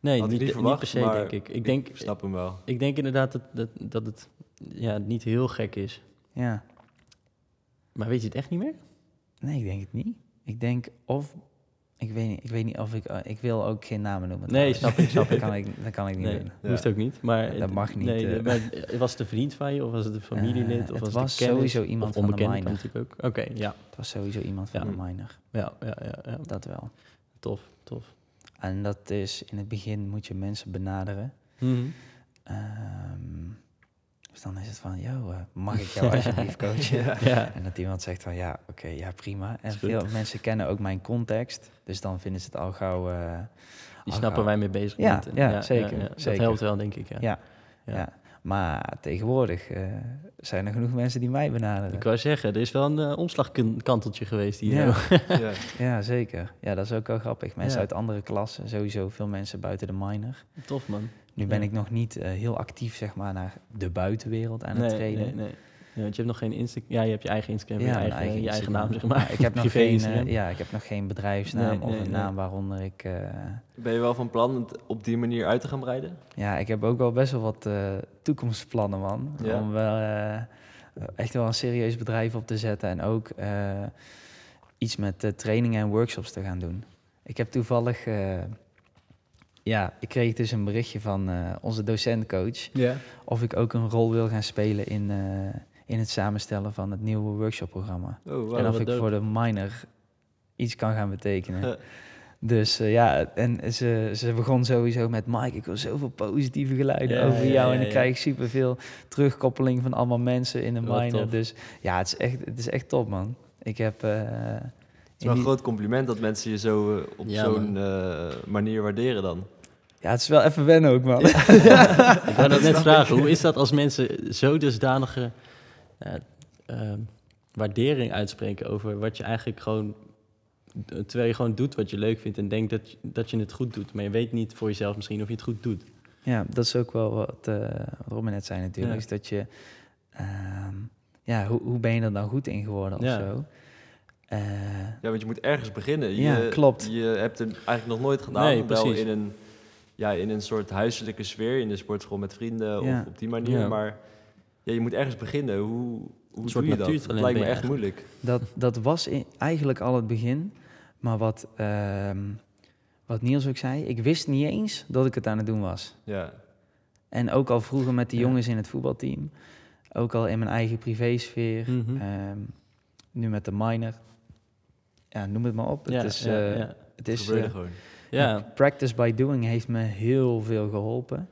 Nee, niet, niet per se, maar denk ik. Ik denk, Ik snap hem wel. ik denk inderdaad dat, dat, dat het ja, niet heel gek is. Ja. Maar weet je het echt niet meer? Nee, ik denk het niet. Ik denk of... Ik weet niet, ik weet niet of ik... eh, ik wil ook geen namen noemen. Nee, trouwens. snap ik, snap ik. kan ik. *laughs* dat kan ik niet Nee, doen. Ja. hoeft ook niet. Maar, Dat mag niet, Nee, eh. maar was het een vriend van je of was het een familielid? Eh, of het was, sowieso iemand van de onbekende kan minor. natuurlijk ook. Oké, ja. Het was sowieso iemand van Ja. de minor. Ja, ja, ja, ja. Dat wel. Tof, tof. En dat is... In het begin moet je mensen benaderen. Ehm, dus dan is het van... Yo, eh, mag ik jou *laughs* alsjeblieft coachen? Ja. *laughs* En dat iemand zegt van ja, oké, ja prima. En veel mensen kennen ook mijn context. Dus dan vinden ze het al gauw... eh, Die al snappen gauw- je mee bezig Ja, bent. En- ja, zeker, Dat zeker. helpt wel, denk ik. Ja. Ja, Ja. ja. Maar tegenwoordig eh, zijn er genoeg mensen die mij benaderen. Ik wou zeggen, er is wel een omslagkanteltje geweest hier. Ja. *laughs* Ja. Ja, zeker. Ja, dat is ook wel grappig. Mensen Ja. uit andere klassen, sowieso veel mensen buiten de minor. Tof, man. Nu ben Ja. ik nog niet eh, heel actief, zeg maar, naar de buitenwereld aan het nee, trainen. nee, nee. Ja, want je hebt nog geen Instagram. Ja, je hebt je eigen Instagram, je, eigen, je eigen naam, zeg maar. ik heb *laughs* nog geen, eh, ja, ik heb nog geen bedrijfsnaam Nee, of nee, een naam waaronder ik... eh, Ben je wel van plan het op die manier uit te gaan breiden? Ja, ik heb ook wel best wel wat toekomstplannen, man. Ja. Om wel echt wel een serieus bedrijf op te zetten en ook iets met trainingen en workshops te gaan doen. Ik heb toevallig, ja, ik kreeg dus een berichtje van eh, onze docentcoach Ja. of ik ook een rol wil gaan spelen in, eh, in het samenstellen van het nieuwe workshopprogramma. Oh, wow. en of ik dope. voor de minor iets kan gaan betekenen. Dus eh, ja, en ze, ze begon sowieso met... Mike, ik wil zoveel positieve geluiden Ja, over ja, jou. ja, en ik krijg superveel terugkoppeling van allemaal mensen in de minor. Dus ja, het is, echt, het is echt top, man. Ik heb... Het is wel een die- groot compliment dat mensen je zo eh, op Ja, zo'n eh, manier waarderen dan. Ja, het is wel even wennen ook, man. *laughs* Ik wou dat net vragen, hoe is dat als mensen zo dusdanige eh, ehm, waardering uitspreken over wat je eigenlijk gewoon, terwijl je gewoon doet wat je leuk vindt en denkt dat, je- dat je het goed doet, maar je weet niet voor jezelf misschien of je het goed doet. ja, dat is ook wel wat, eh wat Robin net zei natuurlijk. Ja. Is dat je... ehm, ja, hoe, hoe ben je er dan goed in geworden of Ja. zo? Eh, Ja, want je moet ergens beginnen. Je, Ja, klopt. Je hebt het eigenlijk nog nooit gedaan. Nee, wel in een, ja, in een soort huiselijke sfeer, in de sportschool met vrienden Ja. of op die manier. Ja. Maar ja, je moet ergens beginnen. Hoe, hoe soort doe je dat? Natuurtalent lijkt me echt moeilijk. Dat, dat was eigenlijk al het begin. Maar wat, ehm, wat Niels ook zei, ik wist niet eens dat ik het aan het doen was. Ja. En ook al vroeger met de jongens in het voetbalteam. Ook al in mijn eigen privésfeer. Ehm, nu met de minor. Ja, noem het maar op. Ja, het is, ja, eh, ja. Het is gebeurde eh, gewoon. Ja. practice by doing heeft me heel veel geholpen.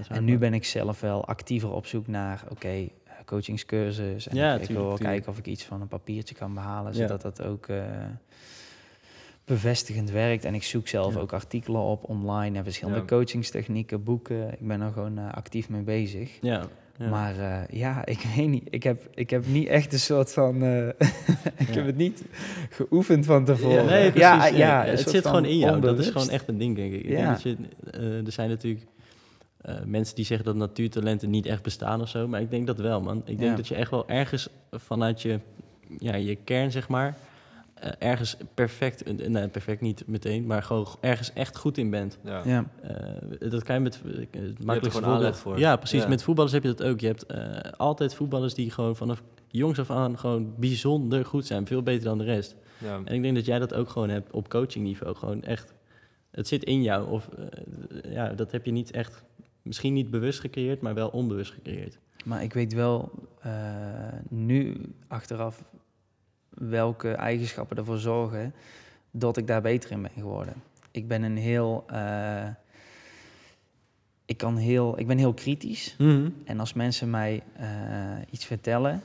Is En nu ben ik zelf wel actiever op zoek naar, oké, eh, coachingscursus. En Ja, ik, ik wil wel tuurlijk. kijken of ik iets van een papiertje kan behalen, Ja. zodat dat ook eh, bevestigend werkt. En ik zoek zelf Ja. ook artikelen op online en verschillende Ja. coachingstechnieken, boeken. Ik ben er gewoon eh, actief mee bezig. Ja. Ja. Maar eh, ja, ik *laughs* weet niet. Ik heb, ik heb niet echt een soort van. eh, *laughs* ik Ja. heb het niet geoefend van tevoren. Nee, precies. Ja, ja, ja, het zit gewoon in jou. Dat is gewoon echt een ding, denk ik. Ik denk Ja. dat je, eh, er zijn natuurlijk mensen die zeggen dat natuurtalenten niet echt bestaan of zo. Maar ik denk dat wel, man. Ik denk Ja. dat je echt wel ergens vanuit je, ja, je kern, zeg maar... eh, ergens perfect, eh, nee, perfect niet meteen, maar gewoon ergens echt goed in bent. Ja. Ja, Eh, dat kan je met het makkelijkste gewoon aanleg voor. Ja, precies. Ja. Met voetballers heb je dat ook. Je hebt eh, altijd voetballers die gewoon vanaf jongs af aan gewoon bijzonder goed zijn. Veel beter dan de rest. Ja. En ik denk dat jij dat ook gewoon hebt op coachingniveau. Gewoon echt, het zit in jou. Of ja, dat heb je niet echt, misschien niet bewust gecreëerd, maar wel onbewust gecreëerd. maar ik weet wel eh, nu achteraf welke eigenschappen ervoor zorgen dat ik daar beter in ben geworden. Ik ben een heel. eh, ik, kan heel ik ben heel kritisch. En als mensen mij eh, iets vertellen,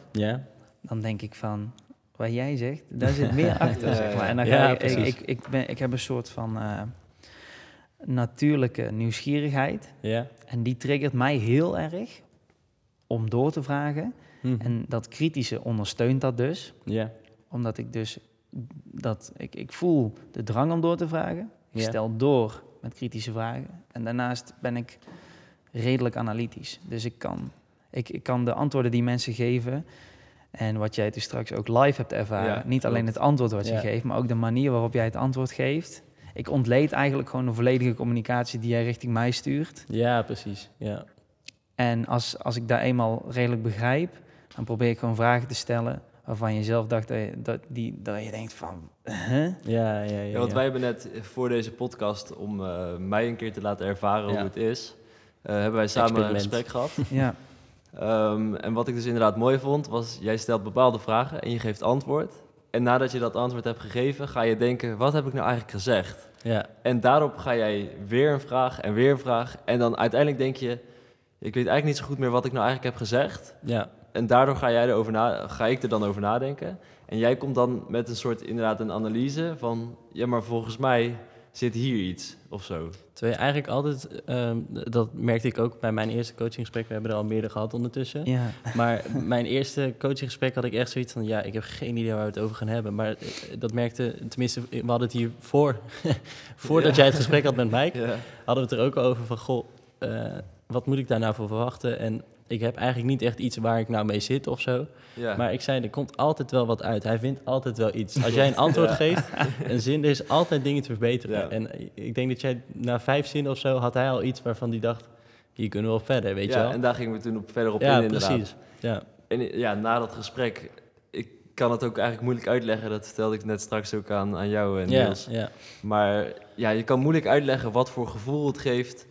dan denk ik van, wat jij zegt, daar zit meer *laughs* achter, zeg maar. En dan ga ik, ik, ik, ik, ben, ik heb een soort van eh, natuurlijke nieuwsgierigheid. En die triggert mij heel erg om door te vragen. Mhm. En dat kritische ondersteunt dat dus. ja. Omdat ik dus, dat, ik, ik voel de drang om door te vragen. Ik Ja. stel door met kritische vragen. En daarnaast ben ik redelijk analytisch. Dus ik kan Ik, ik kan de antwoorden die mensen geven en wat jij dus straks ook live hebt ervaren, Ja, niet alleen het antwoord wat je Ja. geeft, maar ook de manier waarop jij het antwoord geeft. Ik ontleed eigenlijk gewoon een volledige communicatie die jij richting mij stuurt. Ja, precies. Ja. En als, als ik daar eenmaal redelijk begrijp, dan probeer ik gewoon vragen te stellen waarvan je zelf dacht dat je, dat, die, dat je denkt van, huh? Ja, ja, ja. Ja, want ja. wij hebben net voor deze podcast, om eh, mij een keer te laten ervaren Ja. hoe het is, eh, hebben wij samen een gesprek gehad. *laughs* Ja, Ehm, en wat ik dus inderdaad mooi vond, was jij stelt bepaalde vragen en je geeft antwoord. En nadat je dat antwoord hebt gegeven, ga je denken, wat heb ik nou eigenlijk gezegd? Ja, En daarop ga jij weer een vraag en weer een vraag. En dan uiteindelijk denk je, ik weet eigenlijk niet zo goed meer wat ik nou eigenlijk heb gezegd. ja, En daardoor ga, jij erover na, ga ik er dan over nadenken. En jij komt dan met een soort inderdaad een analyse van... ja, maar volgens mij zit hier iets of zo. Terwijl je eigenlijk altijd, ehm, dat merkte ik ook bij mijn eerste coachinggesprek, we hebben er al meerdere gehad ondertussen. ja, Maar *laughs* mijn eerste coachinggesprek had ik echt zoiets van, ja, ik heb geen idee waar we het over gaan hebben. Maar eh, dat merkte, tenminste, we hadden het hier voor, *laughs* voordat Ja. jij het gesprek had met Mike, *laughs* Ja, hadden we het er ook al over van, goh, eh, wat moet ik daar nou voor verwachten? En ik heb eigenlijk niet echt iets waar ik nou mee zit of zo. ja. Maar ik zei, er komt altijd wel wat uit. Hij vindt altijd wel iets. Als *laughs* jij een antwoord Ja. geeft, een zin, er is altijd dingen te verbeteren. Ja. En ik denk dat jij na vijf zinnen of zo had hij al iets waarvan hij dacht, hier kunnen we op verder, weet je ja, wel? en daar gingen we toen op, verder op in inderdaad. precies. Ja, En ja, na dat gesprek, ik kan het ook eigenlijk moeilijk uitleggen. Dat vertelde ik net straks ook aan, aan jou en ja, Niels. ja, Maar ja, je kan moeilijk uitleggen wat voor gevoel het geeft...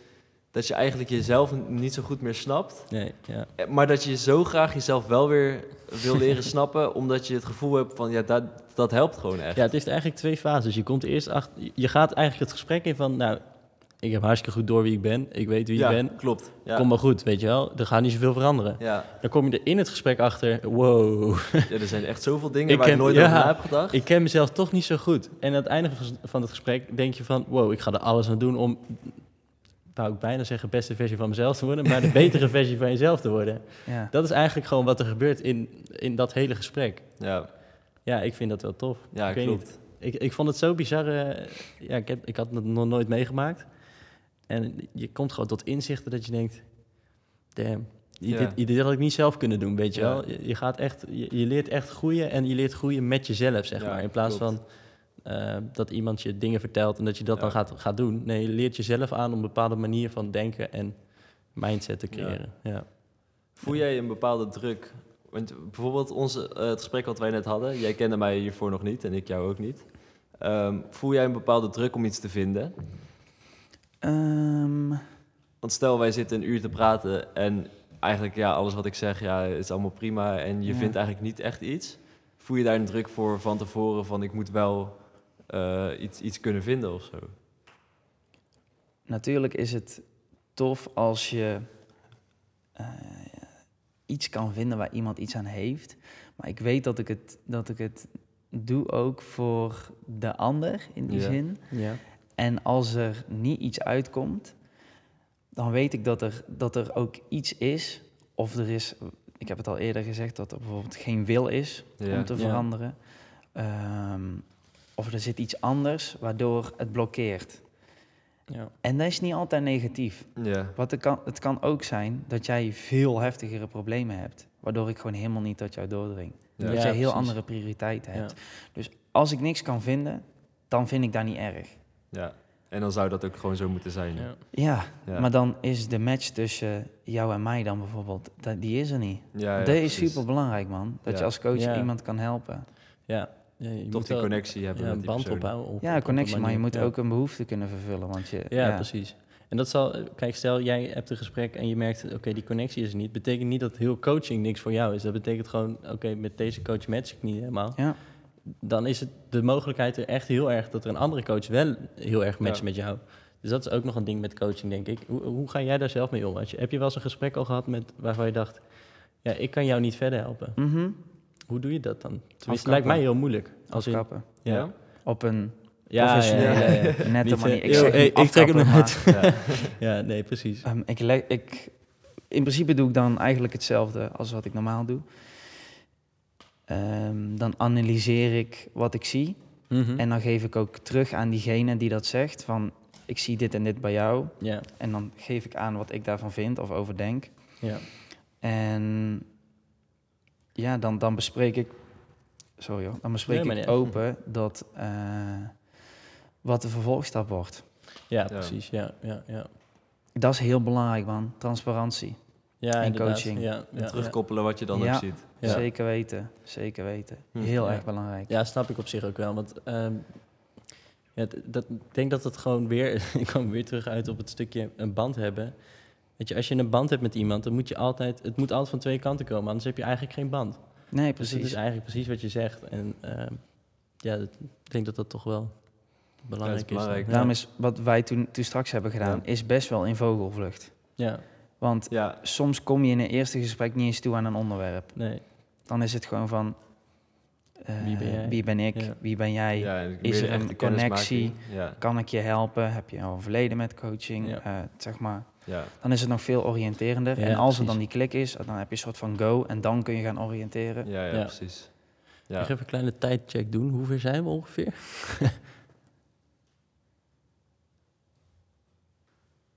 dat je eigenlijk jezelf niet zo goed meer snapt. nee, ja. Eh, Maar dat je zo graag jezelf wel weer wil leren *laughs* snappen... omdat je het gevoel hebt van, ja, dat, dat helpt gewoon echt. ja, het is eigenlijk twee fases. Je komt eerst achter, je gaat eigenlijk het gesprek in van, nou, ik heb hartstikke goed door wie ik ben. Ik weet wie Ja, ik ben. klopt. Ja. Kom maar goed, weet je wel. Er gaat niet zoveel veranderen. Ja. Dan kom je er in het gesprek achter, wow, ja, er zijn echt zoveel dingen Ik waar ik ken- nooit over na heb gedacht. Ik ken mezelf toch niet zo goed. En aan het einde van- van het gesprek denk je van... wow, ik ga er alles aan doen om... wou ik bijna zeggen, beste versie van mezelf te worden... maar de betere *laughs* versie van jezelf te worden. ja. Dat is eigenlijk gewoon wat er gebeurt in, in dat hele gesprek. Ja, Ja, ik vind dat wel tof. ja ik weet klopt. niet. Ik, ik vond het zo bizar. eh, ja, ik, heb, ik had het nog nooit meegemaakt. En je komt gewoon tot inzichten dat je denkt... damn, Ja. dit, dit had ik niet zelf kunnen doen, weet je Ja. wel. Je, je gaat echt, je, je leert echt groeien en je leert groeien met jezelf, zeg Ja, maar. In plaats klopt. van eh, dat iemand je dingen vertelt en dat je dat Ja. dan gaat, gaat doen. Nee, je leert jezelf aan om een bepaalde manier van denken en mindset te creëren. Ja. Voel jij een bepaalde druk? Want bijvoorbeeld onze, eh, het gesprek wat wij net hadden, jij kende mij hiervoor nog niet en ik jou ook niet. Ehm, voel jij een bepaalde druk om iets te vinden? Ehm, Want stel wij zitten een uur te praten en eigenlijk ja, alles wat ik zeg ja, is allemaal prima en je Ja. vindt eigenlijk niet echt iets. Voel je daar een druk voor van tevoren van ik moet wel eh, iets, iets kunnen vinden of zo? natuurlijk is het tof als je eh, iets kan vinden waar iemand iets aan heeft. Maar ik weet dat ik het, dat ik het doe ook voor de ander in die Ja. zin. Ja. En als er niet iets uitkomt, dan weet ik dat er, dat er ook iets is. Of er is, ik heb het al eerder gezegd, dat er bijvoorbeeld geen wil is Ja. om te Ja. veranderen. Ehm, of er zit iets anders waardoor het blokkeert. Ja. En dat is niet altijd negatief. Ja, Wat het, kan, het kan ook zijn dat jij veel heftigere problemen hebt. Waardoor ik gewoon helemaal niet tot jou doordring. Ja. dat Ja, jij heel precies. andere prioriteiten hebt. Ja. Dus als ik niks kan vinden, dan vind ik dat niet erg. ja. En dan zou dat ook gewoon zo moeten zijn. Ja. Ja, Ja. maar dan is de match tussen jou en mij dan bijvoorbeeld, die is er niet. Ja, ja, dat is precies. super belangrijk, man. Dat Ja. je als coach Ja. iemand kan helpen. Ja. Ja, je Toch moet die wel- connectie hebben ja, met een die band persoon. opbouwen. op- op Ja, connectie, maar je moet Ja. ook een behoefte kunnen vervullen. Want je, Ja, precies. En dat zal, kijk, stel jij hebt een gesprek en je merkt, oké, die connectie is er niet. Betekent niet dat heel coaching niks voor jou is. Dat betekent gewoon, oké, met deze coach match ik niet helemaal. Ja, Dan is het de mogelijkheid er echt heel erg dat er een andere coach wel heel erg matcht Ja. met jou. Dus dat is ook nog een ding met coaching, denk ik. Hoe, hoe ga jij daar zelf mee om? Heb je wel eens een gesprek al gehad met waarvan je dacht, ja, ik kan jou niet verder helpen. Mhm. Hoe doe je dat dan? Het lijkt mij heel moeilijk. Als in, afkappen. ja. Ja? Op een Ja, ja, professionele, ja, ja. nette Niet, manier. eh, Ik zeg hey, ik trek hem eruit. *laughs* Ja, nee, precies. ehm, ik, ik, in principe doe ik dan eigenlijk hetzelfde als wat ik normaal doe. Ehm, dan analyseer ik wat ik zie. Mhm. En dan geef ik ook terug aan diegene die dat zegt van ik zie dit en dit bij jou. Ja, En dan geef ik aan wat ik daarvan vind of over denk. ja. En ja, dan, dan bespreek ik, sorry hoor, dan bespreek Nee, ik open dat eh, wat de vervolgstap wordt. Ja, Ja. precies. Ja, ja, ja. Dat is heel belangrijk, man. Transparantie. ja En inderdaad. coaching. Ja, En ja, ja. terugkoppelen wat je dan Ja. ook ziet. Ja. Zeker weten, zeker weten. Hm. Heel Ja. erg belangrijk. Ja, snap ik op zich ook wel. Want ehm, ja, dat, ik denk dat het gewoon weer... *laughs* ik kwam weer terug uit op het stukje een band hebben. Weet je, als je een band hebt met iemand, dan moet je altijd... Het moet altijd van twee kanten komen, anders heb je eigenlijk geen band. Nee, Dus het precies. is eigenlijk precies wat je zegt. En ehm, ja, dat- ik denk dat dat toch wel belangrijk is. belangrijk. Daarom is wat wij toen, toen straks hebben gedaan, Ja. is best wel in vogelvlucht. Ja, Want Ja, soms kom je in een eerste gesprek niet eens toe aan een onderwerp. nee. Dan is het gewoon van... eh, Wie ben jij? Wie ben ik? Ja. Wie ben jij? ja Is er een connectie? Ja, Kan ik je helpen? Heb je al een verleden met coaching? Ja. Eh, zeg maar. Ja. Dan is het nog veel oriënterender. Ja, en als er precies. dan die klik is, dan heb je een soort van go. En dan kun je gaan oriënteren. Ja, ja, Ja. precies. Ik Ja. ga even een kleine tijdcheck doen. Hoe ver zijn we ongeveer? *laughs*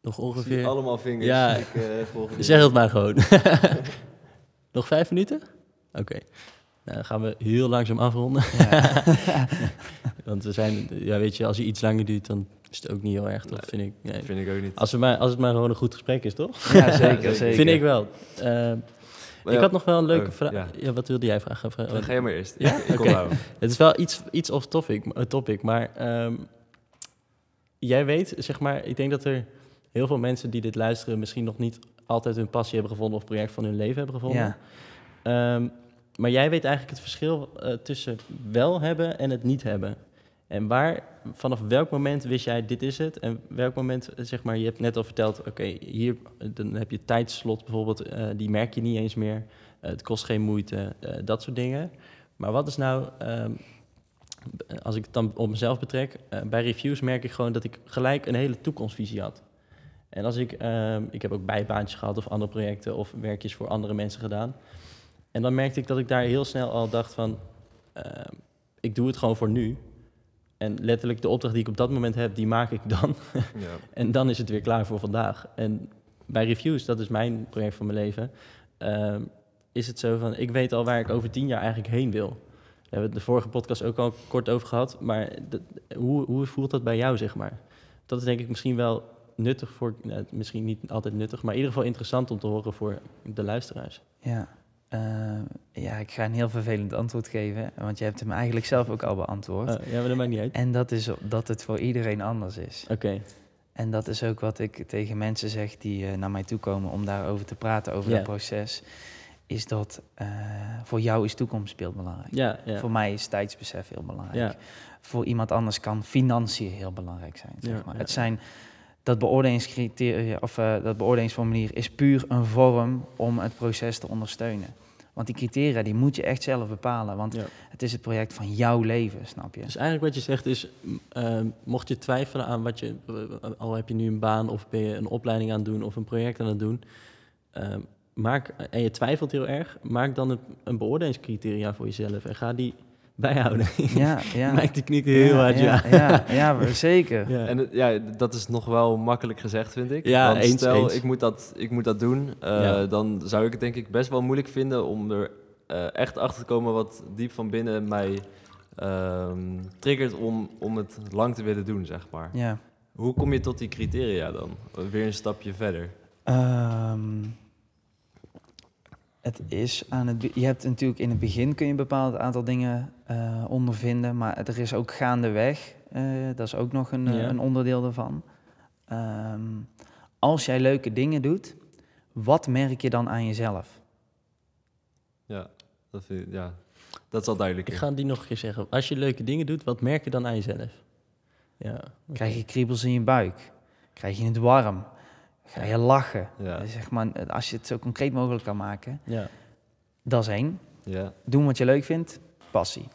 Nog Ik zie ongeveer... allemaal vingers. Ja. Ik, eh. Zeg het maar gewoon. *laughs* Nog vijf minuten? Oké. Nou, dan gaan we heel langzaam afronden. Ja. *laughs* Want we zijn, ja, weet je, als je iets langer duurt, dan is het ook niet heel erg, toch? Vind ik. Nee. Vind ik ook niet. Als, we maar, als het maar gewoon een goed gesprek is, toch? ja, zeker, *laughs* zeker. Vind ik wel. Eh, Maar ik ja, had nog wel een leuke oh, vraag. ja. Ja. wat wilde jij vragen? Vra- dan ga je maar eerst. Ja? *laughs* Ik. Het is wel iets, iets off topic, eh, topic maar ehm, jij weet, zeg maar, ik denk dat er heel veel mensen die dit luisteren misschien nog niet altijd hun passie hebben gevonden of project van hun leven hebben gevonden. Ja. Ehm, maar jij weet eigenlijk het verschil eh, tussen wel hebben en het niet hebben. En waar, vanaf welk moment wist jij dit is het? En welk moment, eh, zeg maar, je hebt net al verteld, oké, hier eh, dan heb je tijdslot bijvoorbeeld, eh, die merk je niet eens meer. Het kost geen moeite, dat soort dingen. Maar wat is nou, ehm, als ik het dan op mezelf betrek, bij reviews merk ik gewoon dat ik gelijk een hele toekomstvisie had. En als ik, ehm, ik heb ook bijbaantjes gehad of andere projecten of werkjes voor andere mensen gedaan. En dan merkte ik dat ik daar heel snel al dacht van, ehm, ik doe het gewoon voor nu. En letterlijk de opdracht die ik op dat moment heb, die maak ik dan. Ja. *laughs* En dan is het weer klaar voor vandaag. En bij reviews, dat is mijn project van mijn leven, ehm, is het zo van, ik weet al waar ik over tien jaar eigenlijk heen wil. Daar hebben we het de vorige podcast ook al kort over gehad, maar dat- hoe, hoe voelt dat bij jou, zeg maar? Dat is denk ik misschien wel nuttig voor, nou, misschien niet altijd nuttig, maar in ieder geval interessant om te horen voor de luisteraars. Ja. Eh, ja, ik ga een heel vervelend antwoord geven, want je hebt hem eigenlijk zelf ook al beantwoord. Eh, ja, maar dat maakt niet uit. En dat is dat het voor iedereen anders is. Oké, En dat is ook wat ik tegen mensen zeg die eh, naar mij toe komen om daarover te praten, over het proces. Is dat eh, voor jou is toekomstbeeld belangrijk. ja. Voor mij is tijdsbesef heel belangrijk. Ja. Voor iemand anders kan financiën heel belangrijk zijn. Zeg maar. Het zijn dat beoordelingscriteria of eh, dat beoordelingsformulier is puur een vorm om het proces te ondersteunen. Want die criteria die moet je echt zelf bepalen, want Ja. het is het project van jouw leven, snap je? Dus eigenlijk wat je zegt is, m, ehm, mocht je twijfelen aan wat je, eh, al heb je nu een baan of ben je een opleiding aan het doen of een project aan het doen, ehm, maak, en je twijfelt heel erg, maak dan een, een beoordelingscriteria voor jezelf en ga die bijhouden. Ja, *laughs* ja. Mike die knikt heel ja, hard, ja. ja, ja, *laughs* ja, zeker. Ja. En ja, dat is nog wel makkelijk gezegd, vind ik. Ja, Want eens, stel, eens. Ik, moet dat, ik moet dat doen, eh, Ja. dan zou ik het denk ik best wel moeilijk vinden om er eh, echt achter te komen wat diep van binnen mij ehm, triggert om, om het lang te willen doen, zeg maar. Ja. Hoe kom je tot die criteria dan? Weer een stapje verder. Ehm, het is aan het. Je hebt natuurlijk in het begin kun je een bepaald aantal dingen eh, ondervinden, maar er is ook gaandeweg. eh dat is ook nog een, eh, Ja. een onderdeel daarvan. Ehm, als jij leuke dingen doet, wat merk je dan aan jezelf? Ja, dat, vind ik- ja, dat is al duidelijk. Ik ga die nog een keer zeggen. Als je leuke dingen doet, wat merk je dan aan jezelf? Ja. Krijg je kriebels in je buik? Krijg je het warm? Ga je lachen? Ja, Zeg maar, als je het zo concreet mogelijk kan maken, Ja, dat is één. ja, Doen wat je leuk vindt, passie.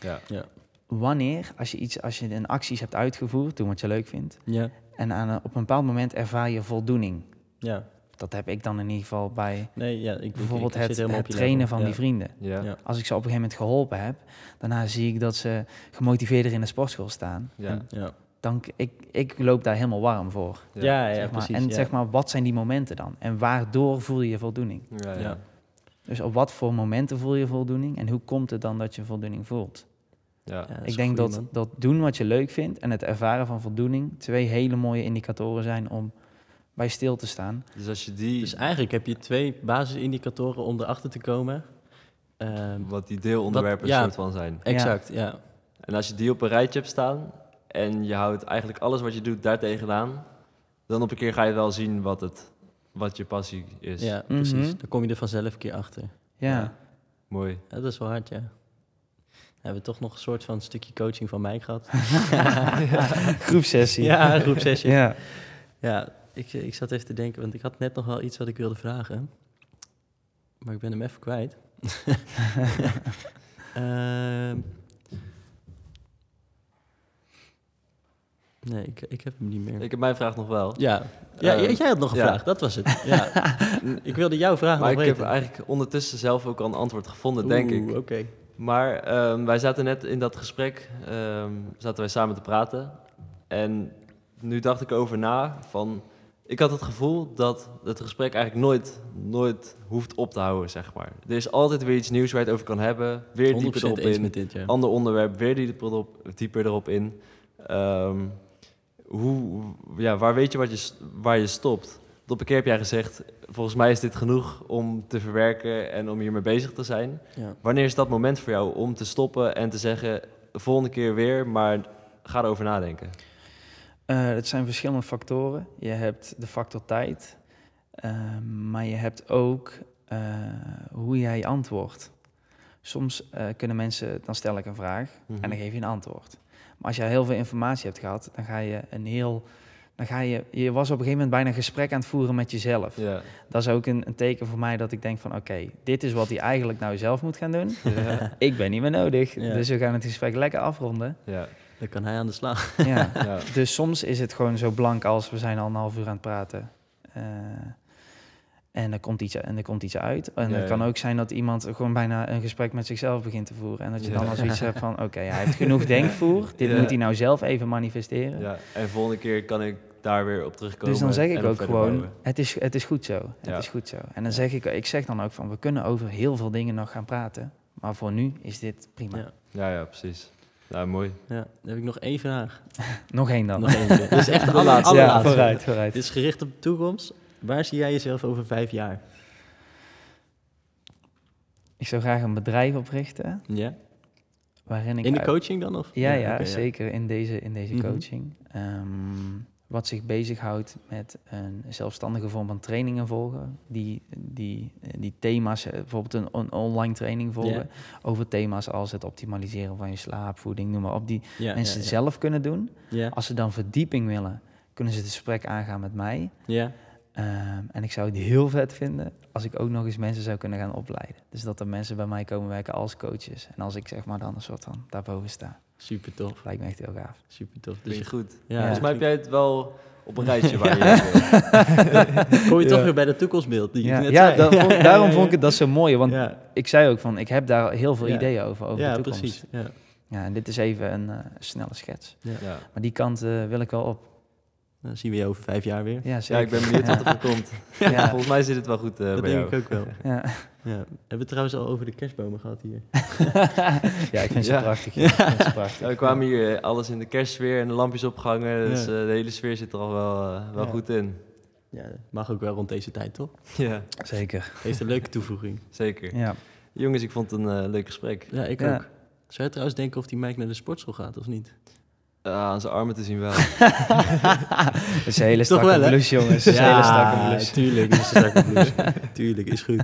ja. ja, wanneer, als je, iets, als je een acties hebt uitgevoerd, doen wat je leuk vindt, ja, en aan een, op een bepaald moment ervaar je voldoening. ja. Dat heb ik dan in ieder geval bij Nee, ja, ik, ik- bijvoorbeeld ik het, trainen level. van Ja. die vrienden. Ja, Ja. Als ik ze op een gegeven moment geholpen heb, daarna zie ik dat ze gemotiveerder in de sportschool staan. Ja. En Ja, dan ik, ik loop daar helemaal warm voor. Ja, ja, zeg maar. precies. en ja. zeg maar, wat zijn die momenten dan? En waardoor voel je voldoening? Ja, ja. Ja. Dus op wat voor momenten voel je voldoening? En hoe komt het dan dat je voldoening voelt? Ja. Dat ik denk goeie, dat, man. dat doen wat je leuk vindt en het ervaren van voldoening twee hele mooie indicatoren zijn om bij stil te staan. Dus als je die, Dus eigenlijk heb je twee basisindicatoren om erachter te komen. Ehm, wat die deelonderwerpen ja. soort van zijn. exact, ja. En als je die op een rijtje hebt staan en je houdt eigenlijk alles wat je doet daar tegenaan, dan op een keer ga je wel zien wat, het, wat je passie is. Ja, precies. Mhm. Dan kom je er vanzelf een keer achter. Ja, Ja. Mooi. Ja, dat is wel hard, ja. We hebben toch nog een soort van stukje coaching van mij gehad. *laughs* groepsessie. ja, groep 6. Ja, ja. ja ik, ik zat even te denken, want ik had net nog wel iets wat ik wilde vragen. Maar ik ben hem even kwijt. *laughs* Ehm. Nee, ik, ik heb hem niet meer. Ik heb mijn vraag nog wel. ja, ja Eh, jij had nog een ja. vraag, dat was het. Ja. *laughs* ik wilde jouw vraag Maar nog ik heb eigenlijk ondertussen zelf ook al een antwoord gevonden, denk Oeh, ik. oké. Maar ehm, wij zaten net in dat gesprek, ehm, zaten wij samen te praten. En nu dacht ik over na van... Ik had het gevoel dat het gesprek eigenlijk nooit, nooit hoeft op te houden, zeg maar. Er is altijd weer iets nieuws waar je het over kan hebben. Weer 100% dieper erop eens in. met dit, ja. Ander onderwerp, weer dieper erop, dieper erop in. Ehm, hoe, ja, waar weet je, wat je waar je stopt? Op een keer heb jij gezegd, volgens mij is dit genoeg om te verwerken en om hiermee bezig te zijn. ja. Wanneer is dat moment voor jou om te stoppen en te zeggen, de volgende keer weer, maar ga erover nadenken? Eh, het zijn verschillende factoren. Je hebt de factor tijd, ehm, maar je hebt ook eh, hoe jij antwoordt. Soms eh, kunnen mensen, dan stel ik een vraag Mhm. en dan geef je een antwoord. Maar als je heel veel informatie hebt gehad, dan ga je een heel. Dan ga je, je was op een gegeven moment bijna een gesprek aan het voeren met jezelf. Ja, Dat is ook een, een teken voor mij dat ik denk van oké, dit is wat hij eigenlijk nou zelf moet gaan doen. *laughs* ik ben niet meer nodig. Dus we gaan het gesprek lekker afronden. ja, Dan kan hij aan de slag. Ja. ja. Dus soms is het gewoon zo blank als we zijn al een half uur aan het praten. Eh, en er komt iets, en er komt iets uit. En Ja, het kan ook zijn dat iemand gewoon bijna een gesprek met zichzelf begint te voeren. En dat je Ja. dan al zoiets hebt van, *laughs* oké, hij heeft genoeg denkvoer. Dit Ja. moet hij nou zelf even manifesteren. ja. En volgende keer kan ik daar weer op terugkomen. Dus dan zeg ik ook gewoon, het is, het is goed zo. Het Ja. is goed zo. En dan zeg ik, ik zeg dan ook van, we kunnen over heel veel dingen nog gaan praten. Maar voor nu is dit prima. Ja. Ja, ja, precies. Nou, mooi. Ja, dan heb ik nog één vraag. *laughs* Nog één dan. Nog. Dit is echt de *laughs* De aller- laatste. ja, allerlaatste. vooruit, vooruit. Dit is gericht op de toekomst. Waar zie jij jezelf over vijf jaar? Ik zou graag een bedrijf oprichten. Ja? Waarin ik In de coaching dan? Of? Ja, ja, zeker in deze, in deze Mhm. coaching. Ehm, wat zich bezighoudt met een zelfstandige vorm van trainingen volgen. Die, die, die thema's, eh, bijvoorbeeld een, online training volgen. Over thema's als het optimaliseren van je slaap, voeding, noem maar op. Die mensen zelf kunnen doen. Als ze dan verdieping willen, kunnen ze het gesprek aangaan met mij. ja. Ehm, en ik zou het heel vet vinden als ik ook nog eens mensen zou kunnen gaan opleiden. Dus dat er mensen bij mij komen werken als coaches. En als ik zeg maar dan een soort van daarboven sta. super tof. Lijkt me echt heel gaaf. Super tof. Dus Klinkt je- goed. ja, Volgens mij heb jij het wel op een rijtje *laughs* waar je *laughs* kom je toch Ja. weer bij de toekomstbeeld die Ja, net ja, zei. dat vond- *laughs* daarom vond ik het dat zo mooi. Want ja, ik zei ook van, ik heb daar heel veel Ja. ideeën over, over ja de toekomst. precies. Ja. Ja, en dit is even een eh, snelle schets. Ja. Ja. Maar die kant eh, wil ik wel op. Dan zien we je over vijf jaar weer. Ja, ik ben benieuwd wat er van komt. *laughs* Ja. *laughs* Volgens mij zit het wel goed eh, dat bij denk jou. ik ook wel. *laughs* Ja. Ja. Hebben we het trouwens al over de kerstbomen gehad hier? ja, ik vind ze Ja. prachtig. Ik vind ze prachtig. Ja, we kwamen hier eh, alles in de kerstsfeer en de lampjes opgehangen. Dus Ja. eh, de hele sfeer zit er al wel, wel Ja. goed in. Ja, mag ook wel rond deze tijd, toch? Ja, Zeker. Heeft een leuke toevoeging. zeker. Ja. Jongens, ik vond het een leuk gesprek. Ja, ik Ja. ook. Zou je trouwens denken of die Mike naar de sportschool gaat of niet? Ah, aan zijn armen te zien wel. *laughs* Dat is een hele strakke wel, blouse, jongens. Dat is een hele strakke blouse. tuurlijk. is een strakke blouse. *laughs* tuurlijk, is goed.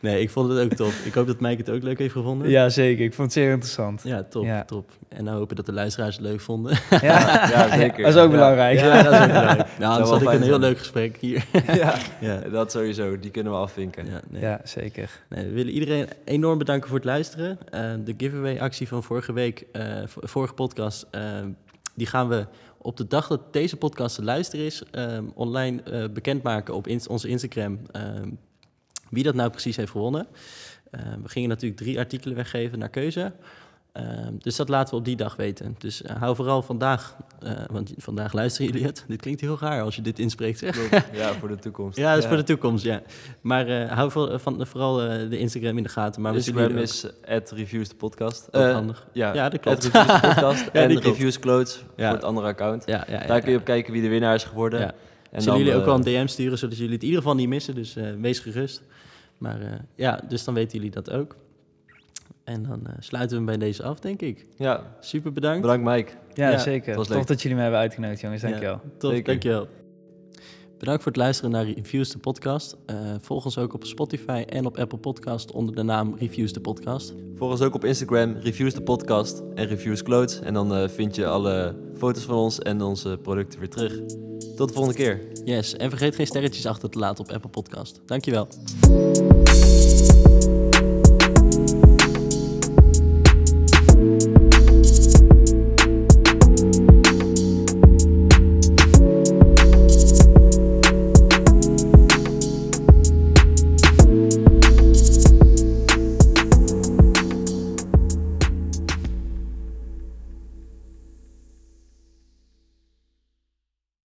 Nee, ik vond het ook top. Ik hoop dat Mike het ook leuk heeft gevonden. Ja, zeker. Ik vond het zeer interessant. Ja, top, Ja. top. En nou hopen dat de luisteraars het leuk vonden. Ja, *laughs* Ja, zeker. Dat is ook Ja. belangrijk. Ja, dat is ook belangrijk. *laughs* Nou, anders had ik een heel zijn. leuk gesprek hier. *laughs* ja, ja. dat sowieso. Die kunnen we afvinken. Ja, nee. Ja, zeker. Nee, we willen iedereen enorm bedanken voor het luisteren. Eh, de giveaway-actie van vorige week, eh, v- vorige podcast, eh, die gaan we op de dag dat deze podcast te luisteren is, online eh, bekendmaken op ins- onze Instagram. Wie dat nou precies heeft gewonnen. Eh, we gingen natuurlijk drie artikelen weggeven naar keuze. Ehm, dus dat laten we op die dag weten. Dus eh, hou vooral vandaag, eh, want vandaag luisteren jullie het. Dit klinkt heel raar als je dit inspreekt. Zeg. *laughs* Ja, voor de toekomst. Ja, dat is voor de toekomst, ja. Maar eh, hou voor, van, vooral eh, de Instagram in de gaten. Maar Instagram is reviews de podcast. ook Eh, handig. ja, Ja, dat klopt. Reviews de podcast *laughs* en reviews clothes Ja. voor het andere account. Daar kun je op kijken wie de winnaar is geworden. Ja. En zullen jullie ook eh, wel een DM sturen, zodat jullie het in ieder geval niet missen. Dus eh, wees gerust. Maar eh, ja, dus dan weten jullie dat ook. En dan eh, sluiten we hem bij deze af, denk ik. Ja, Super bedankt. bedankt Mike. Ja, Ja, zeker. Tof dat jullie me hebben uitgenodigd, jongens. Dankjewel. Tof, Zeker. dankjewel. Bedankt voor het luisteren naar Reviews de podcast. Eh, volg ons ook op Spotify en op Apple Podcast onder de naam Reviews de podcast. Volg ons ook op Instagram, reviews de podcast en reviews clothes. En dan eh, vind je alle foto's van ons en onze producten weer terug. Tot de volgende keer. Yes, en vergeet geen sterretjes achter te laten op Apple Podcast. Dankjewel.